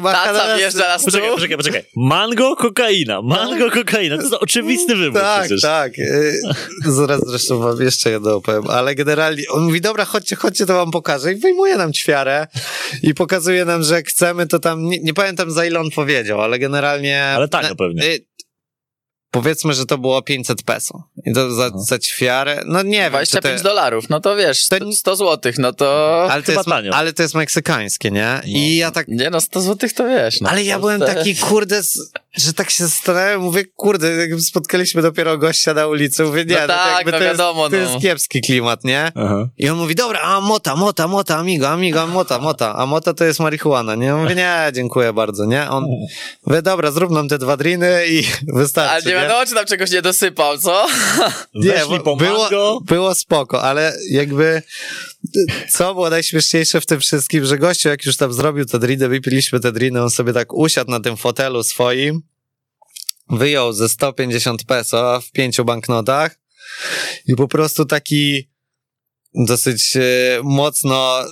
Taca
Markadas-
wjeżdża na stół.
Poczekaj, poczekaj, poczekaj. Mango, kokaina. Mango, kokaina. To jest oczywisty wybór
Tak,
przecież.
tak. Y, Zaraz zresztą wam jeszcze jedno opowiem, ale generalnie on mówi, dobra, chodźcie, chodźcie, to wam pokażę i wyjmuje nam ćwiarę i pokazuje nam, że jak chcemy, to tam, nie, nie pamiętam za ile on powiedział, ale generalnie...
Ale tak, no pewnie.
Powiedzmy, że to było 500 peso. I to za, za ćwiarę, no nie wiem, czy
25
to,
dolarów, no to wiesz,
To
100, 100 złotych, no to...
ale, to
chyba
jest,
tanio.
ale to jest meksykańskie, nie? I ja tak
Nie no, 100 złotych to wiesz. No,
Ale ja byłem taki, kurde, s- że tak się zastanawiałem, mówię, kurde, jak spotkaliśmy dopiero gościa na ulicy, mówię, nie,
No tak,
jakby
no
to,
wiadomo,
jest, to
no.
jest kiepski klimat, nie?
Aha.
I on mówi, dobra, a mota, mota, mota, amigo, amigo, mota, mota, a mota to jest marihuana, nie? Ja mówię, nie, dziękuję bardzo, nie? On, mówię, dobra, zrób nam te dwa driny i wystarczy,
Ale nie wiadomo, czy tam czegoś nie dosypał, co?
Bo
po
było, było spoko, ale jakby co było najśmieszniejsze w tym wszystkim, że gościu jak już tam zrobił te driny, wypiliśmy te driny, on sobie tak usiadł na tym fotelu swoim, wyjął ze 150 peso w pięciu banknotach. I po prostu taki dosyć e, mocno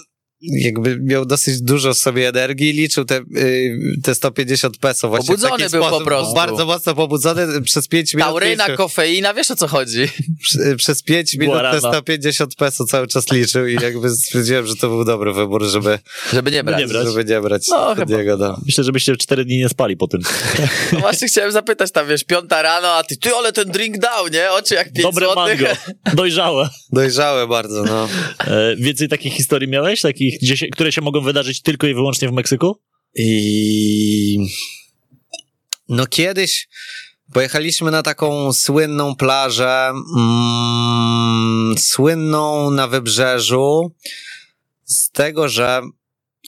jakby miał dosyć dużo sobie energii, liczył te, y, te 150 peso właśnie
Pobudzony był po
sposób,
prostu.
bardzo mocno pobudzony przez 5 minut.
Tauryna,
liczył
kofeina, wiesz o co chodzi?
przez 5 minut te
Guarana.
150 peso cały czas liczył i jakby stwierdziłem, że to był dobry wybór, żeby,
Żeby nie brać.
nie brać.
żeby nie brać
No,
od
chyba.
niego. No.
Myślę, żebyście cztery dni nie spali po tym.
No właśnie chciałem zapytać tam, wiesz, piąta rano, a ty, ty, ale ten drink dał, nie? Oczy jak 5
Dobre
złotych.
mango. Dojrzałe.
Dojrzałe bardzo, no.
E, więcej takich historii miałeś? Takich, gdzie się, które się mogą wydarzyć tylko i wyłącznie w Meksyku?
I no kiedyś pojechaliśmy na taką słynną plażę, mm, słynną na wybrzeżu z tego, że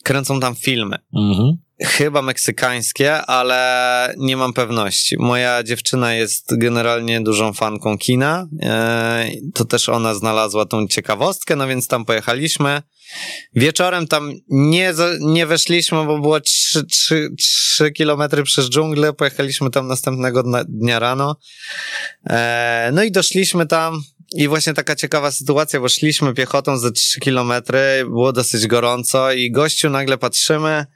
kręcą tam filmy.
Mhm.
Chyba meksykańskie, ale nie mam pewności. Moja dziewczyna jest generalnie dużą fanką kina. e, To też ona znalazła tą ciekawostkę, no więc tam pojechaliśmy. Wieczorem tam nie, nie weszliśmy, bo było 3, 3, 3 kilometry przez dżunglę. Pojechaliśmy tam następnego dnia rano. E, No i doszliśmy tam. I właśnie taka ciekawa sytuacja, bo szliśmy piechotą ze 3 kilometry, było dosyć gorąco i gościu nagle patrzymy,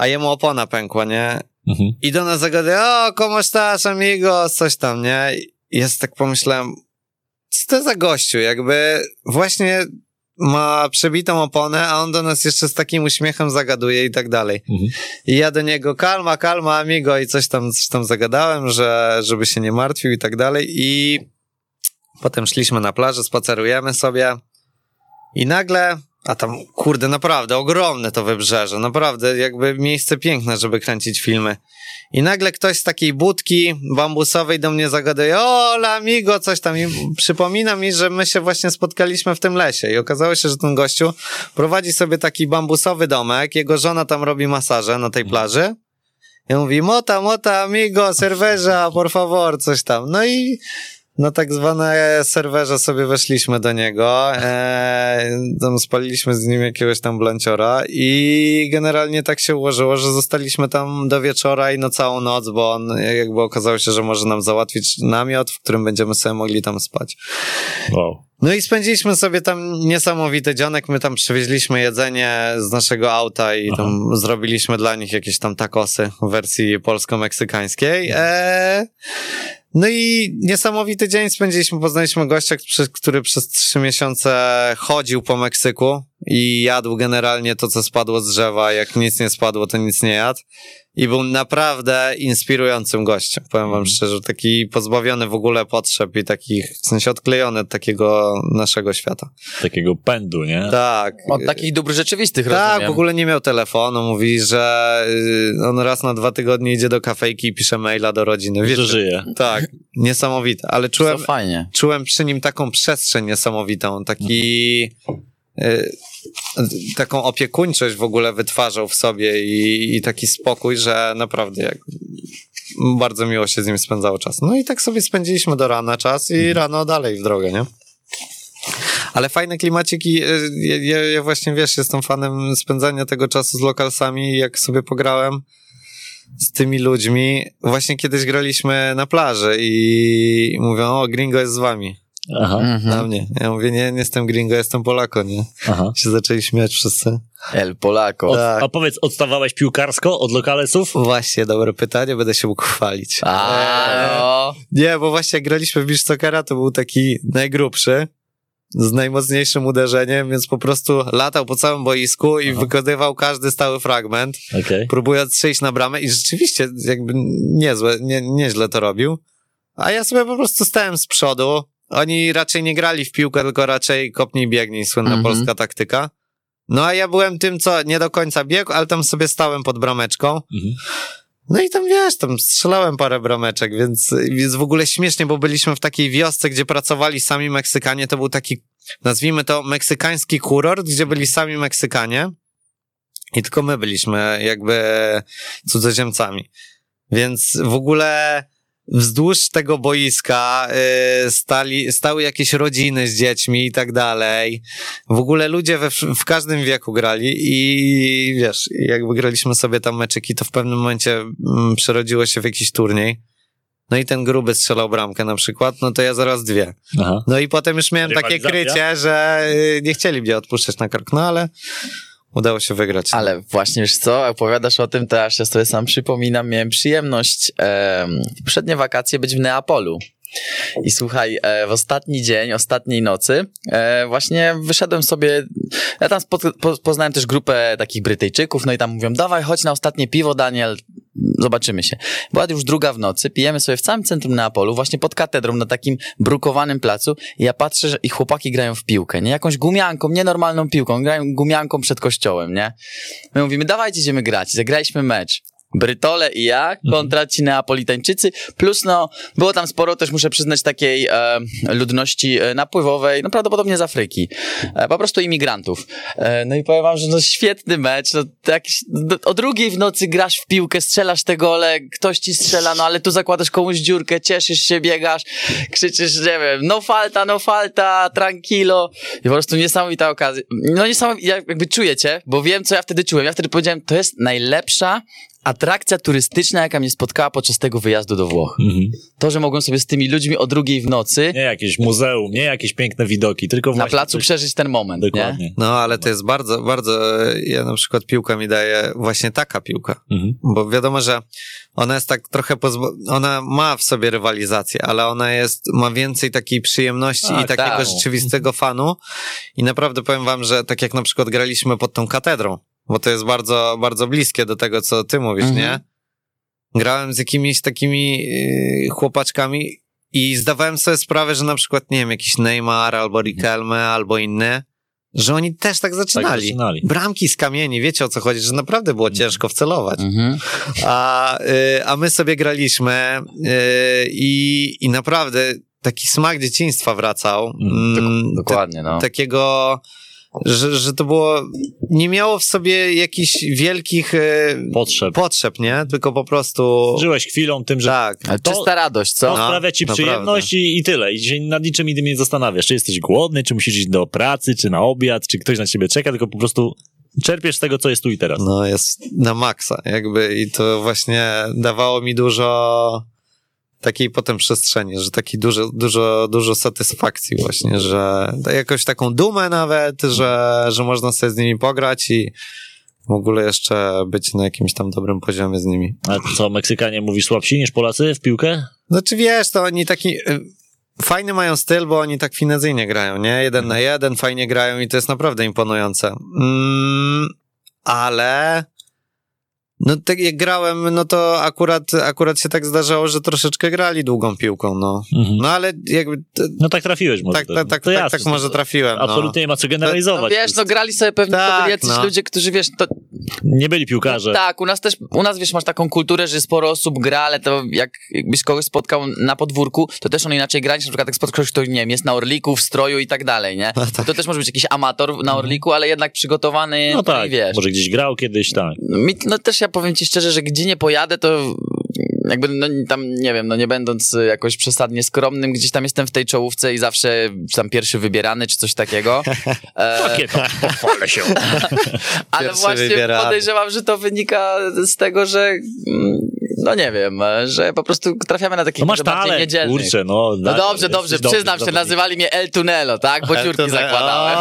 a jemu opona pękła, nie?
Mhm.
I do nas zagada, o, como estás, amigo, coś tam, nie? I ja tak pomyślałem, co to za gościu, jakby właśnie ma przebitą oponę, a on do nas jeszcze z takim uśmiechem zagaduje i tak dalej.
Mhm.
I ja do niego, kalma, kalma, amigo, i coś tam, coś tam zagadałem, że, żeby się nie martwił i tak dalej. I potem szliśmy na plażę, spacerujemy sobie i nagle, a tam, kurde, naprawdę ogromne to wybrzeże, naprawdę jakby miejsce piękne, żeby kręcić filmy. I nagle ktoś z takiej budki bambusowej do mnie zagaduje, o, amigo, coś tam. I przypomina mi, że my się właśnie spotkaliśmy w tym lesie. I okazało się, że ten gościu prowadzi sobie taki bambusowy domek, jego żona tam robi masaże na tej plaży. I mówi, mota, mota, amigo, serwerza, por favor, coś tam. No i na tak zwane serwerze sobie weszliśmy do niego, e, tam spaliliśmy z nim jakiegoś tam blanciora i generalnie tak się ułożyło, że zostaliśmy tam do wieczora i na całą noc, bo on jakby okazało się, że może nam załatwić namiot, w którym będziemy sobie mogli tam spać.
Wow.
No i spędziliśmy sobie tam niesamowity dzionek. My tam przywieźliśmy jedzenie z naszego auta i tam zrobiliśmy dla nich jakieś tam takosy w wersji polsko-meksykańskiej. E, no i niesamowity dzień spędziliśmy. Poznaliśmy gościa, który przez trzy miesiące chodził po Meksyku i jadł generalnie to, co spadło z drzewa. Jak nic nie spadło, to nic nie jadł. I był naprawdę inspirującym gościem. Powiem wam szczerze, taki pozbawiony w ogóle potrzeb i takich, w sensie odklejony od takiego naszego świata.
Takiego pędu, nie?
Tak.
Od takich dóbr rzeczywistych,
Tak,
rozumiem.
w ogóle nie miał telefonu. Mówi, że y, on raz na dwa tygodnie idzie do kafejki i pisze maila do rodziny.
Że
Wiesz,
żyje.
tak, niesamowite. Ale czułem, czułem przy nim taką przestrzeń niesamowitą, taki y, taką opiekuńczość w ogóle wytwarzał w sobie i, i taki spokój, że naprawdę jak, bardzo miło się z nim spędzało czas. No i tak sobie spędziliśmy do rana czas i rano dalej w drogę, nie? Ale fajne klimaciki, y, ja, ja, ja właśnie, wiesz, jestem fanem spędzania tego czasu z lokalsami, jak sobie pograłem z tymi ludźmi. Właśnie kiedyś graliśmy na plaży i mówią, o, gringo jest z wami.
Aha,
Mhm.
Na mnie. Ja mówię, nie, nie jestem gringo, jestem Polako, nie?
aha.
Się zaczęli śmiać wszyscy.
El Polako.
Od,
Tak.
A powiedz, odstawałeś piłkarsko od lokalesów?
Właśnie, dobre pytanie, będę się mógł chwalić.
A, no.
Nie, bo właśnie jak graliśmy w soccera, to był taki najgrubszy, z najmocniejszym uderzeniem, więc po prostu latał po całym boisku i wykonywał każdy stały fragment,
Okej.
próbując przejść na bramę i rzeczywiście jakby niezłe, nie, nieźle to robił. A ja sobie po prostu stałem z przodu. Oni raczej nie grali w piłkę, tylko raczej kopnij biegnij, słynna
Mhm.
polska taktyka. No a ja byłem tym, co nie do końca biegł, ale tam sobie stałem pod brameczką.
Mhm.
No i tam wiesz, tam strzelałem parę brameczek, więc, więc w ogóle śmiesznie, bo byliśmy w takiej wiosce, gdzie pracowali sami Meksykanie. To był taki, nazwijmy to, meksykański kurort, gdzie byli sami Meksykanie. I tylko my byliśmy jakby cudzoziemcami. Więc w ogóle wzdłuż tego boiska y, stali, stały jakieś rodziny z dziećmi i tak dalej. W ogóle ludzie we, w każdym wieku grali i wiesz, jakby graliśmy sobie tam meczyki, to w pewnym momencie mm, przerodziło się w jakiś turniej. No i ten gruby strzelał bramkę na przykład, no to ja zaraz dwie.
Aha.
No i potem już miałem takie krycie, że y, nie chcieli mnie odpuszczać na krok, no ale udało się wygrać.
Ale właśnie, wiesz co, opowiadasz o tym, to aż ja sobie sam przypominam, miałem przyjemność em, w poprzednie wakacje być w Neapolu. I słuchaj, e, w ostatni dzień, ostatniej nocy, e, właśnie wyszedłem sobie, ja tam poznałem też grupę takich Brytyjczyków, no i tam mówią, dawaj, chodź na ostatnie piwo, Daniel, zobaczymy się. Była już druga w nocy, pijemy sobie w całym centrum Neapolu, właśnie pod katedrą, na takim brukowanym placu ja patrzę, że i chłopaki grają w piłkę, nie? Jakąś gumianką, nienormalną piłką, grają gumianką przed kościołem, nie? My mówimy, dawajcie, idziemy grać. Zagraliśmy mecz. Brytole i ja kontra ci Neapolitańczycy, plus no, było tam sporo też, muszę przyznać, takiej e, ludności e, napływowej, no prawdopodobnie z Afryki, e, po prostu imigrantów. E, no i powiem wam, że no świetny mecz, no, jakiś, do, o drugiej w nocy grasz w piłkę, strzelasz te gole, ktoś ci strzela, no ale tu zakładasz komuś dziurkę, cieszysz się, biegasz, krzyczysz, nie wiem, no falta, no falta, tranquilo i po prostu niesamowita okazja. No niesamowita, ja jakby czujecie, bo wiem, co ja wtedy czułem. Ja wtedy powiedziałem, to jest najlepsza atrakcja turystyczna, jaka mnie spotkała podczas tego wyjazdu do Włoch.
Mhm.
To, że mogłem sobie z tymi ludźmi o drugiej w nocy
Nie jakieś muzeum, nie jakieś piękne widoki, tylko
na placu
coś...
przeżyć ten moment, nie?
Dokładnie.
No, ale to jest bardzo, bardzo, ja na przykład piłka mi daje właśnie taka piłka.
Mhm.
Bo wiadomo, że ona jest tak trochę, pozbo- ona ma w sobie rywalizację, ale ona jest, ma więcej takiej przyjemności
Tak,
i takiego
tak.
rzeczywistego fanu. I naprawdę powiem wam, że tak jak na przykład graliśmy pod tą katedrą, bo to jest bardzo, bardzo bliskie do tego, co ty mówisz,
Mhm.
nie? Grałem z jakimiś takimi yy, chłopaczkami i zdawałem sobie sprawę, że na przykład, nie wiem, jakiś Neymar albo Riquelme albo inny, że oni też tak zaczynali.
zaczynali.
Bramki z kamieni, wiecie o co chodzi, że naprawdę było ciężko wcelować.
Mhm.
A, y, a my sobie graliśmy y, i, i naprawdę taki smak dzieciństwa wracał. Mm,
Dokładnie, no.
ta- takiego, że, że to było, nie miało w sobie jakichś wielkich y,
Potrzeb.
potrzeb, nie? Tylko po prostu...
Żyłeś chwilą tym, że
Tak.
Ale
to-
czysta radość, co?
to
No,
sprawia ci
naprawdę.
przyjemność i, i tyle. I się nad niczym innym nie zastanawiasz, czy jesteś głodny, czy musisz iść do pracy, czy na obiad, czy ktoś na ciebie czeka, tylko po prostu czerpiesz z tego, co jest tu i teraz.
No, jest na maksa, jakby, i to właśnie dawało mi dużo takiej potem przestrzeni, że taki dużo, dużo, dużo satysfakcji właśnie, że jakoś taką dumę nawet, że, że można sobie z nimi pograć i w ogóle jeszcze być na jakimś tam dobrym poziomie z nimi.
A co, Meksykanie mówisz słabsi niż Polacy w piłkę?
Znaczy wiesz, to oni taki... y, Fajny mają styl, bo oni tak finezyjnie grają, nie? Jeden na jeden, fajnie grają i to jest naprawdę imponujące. Mm, ale... No tak jak grałem, no to akurat, akurat się tak zdarzało, że troszeczkę grali długą piłką, no.
Mhm.
No ale jakby...
No tak trafiłeś może.
tak, tak, tak,
To
tak,
jasne,
tak może trafiłem, no.
Absolutnie nie ma co
No
generalizować.
wiesz, no grali sobie pewnie
Tak,
jacyś
no.
ludzie, którzy wiesz, to
Nie byli piłkarze.
Tak, u nas też, u nas wiesz, masz taką kulturę, że sporo osób gra, ale to jak jakbyś kogoś spotkał na podwórku, to też on inaczej gra, niż na przykład jak spotkasz kogoś, kto, nie wiem, jest na Orliku, w stroju i tak dalej, nie? To też może być jakiś amator na Orliku, ale jednak przygotowany
No tak,
i wiesz.
może gdzieś grał kiedyś, tak.
Mi, no też ja powiem ci szczerze, że gdzie nie pojadę, to jakby no, tam, nie wiem, no nie będąc jakoś przesadnie skromnym, gdzieś tam jestem w tej czołówce i zawsze tam pierwszy wybierany, czy coś takiego. E,
Takie tam, pochwalę się.
ale
Pierwszy
właśnie
wybierany.
podejrzewam, że to wynika z tego, że mm, no nie wiem, że po prostu trafiamy na takich
No masz
bardziej
talent,
niedzielnych.
kurczę, no.
No dobrze, dobrze, przyznam się, nazywali mnie El Tunelo, tak? Bo dziurki
Tunel-
zakładałem.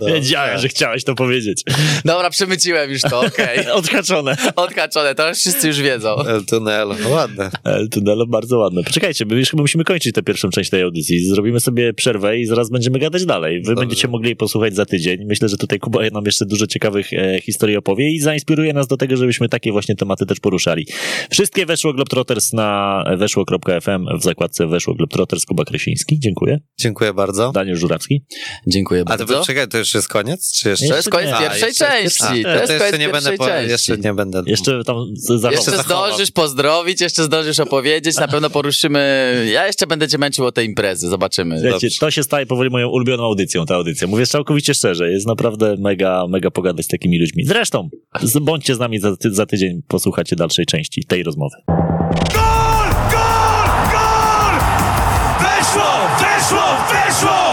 Wiedziałem, że chciałeś to powiedzieć.
Dobra, przemyciłem już to, okej.
Odhaczone.
Odhaczone, to już wszyscy już wiedzą.
El Tunel, no ładne.
El Tunelo bardzo ładne. Poczekajcie, my już chyba musimy kończyć tę pierwszą część tej audycji. Zrobimy sobie przerwę i zaraz będziemy gadać dalej. Wy
Dobrze.
będziecie mogli posłuchać za tydzień. Myślę, że tutaj Kuba nam jeszcze dużo ciekawych e, historii opowie i zainspiruje nas do tego, żebyśmy takie właśnie tematy też poruszali. Wszystkie weszło Globetrotters na weszło.fm w zakładce weszło Globetrotters. Kuba Kresiński, dziękuję.
Dziękuję bardzo.
Daniel Żurawski.
Dziękuję
A to
bardzo.
czekaj, to już jest koniec? Czy jeszcze?
To jest koniec
nie.
pierwszej
A,
części.
a,
to
jeszcze
koniec
nie będę,
pierwszej
po,
części.
jeszcze nie będę.
Jeszcze tam.
Jeszcze zdążysz pozdrowić, jeszcze zdążysz opowiedzieć, na pewno poruszymy. Ja jeszcze będę cię męczył o tej imprezy, zobaczymy.
Wiecie, to się staje powoli moją ulubioną audycją, ta audycja. Mówię całkowicie szczerze, jest naprawdę mega, mega pogadać z takimi ludźmi. Zresztą, z- bądźcie z nami za, ty, za tydzień, posłuchacie dalszej części tej rozmowy.
Gol! Gol! Gol! Weszło! Weszło! Weszło!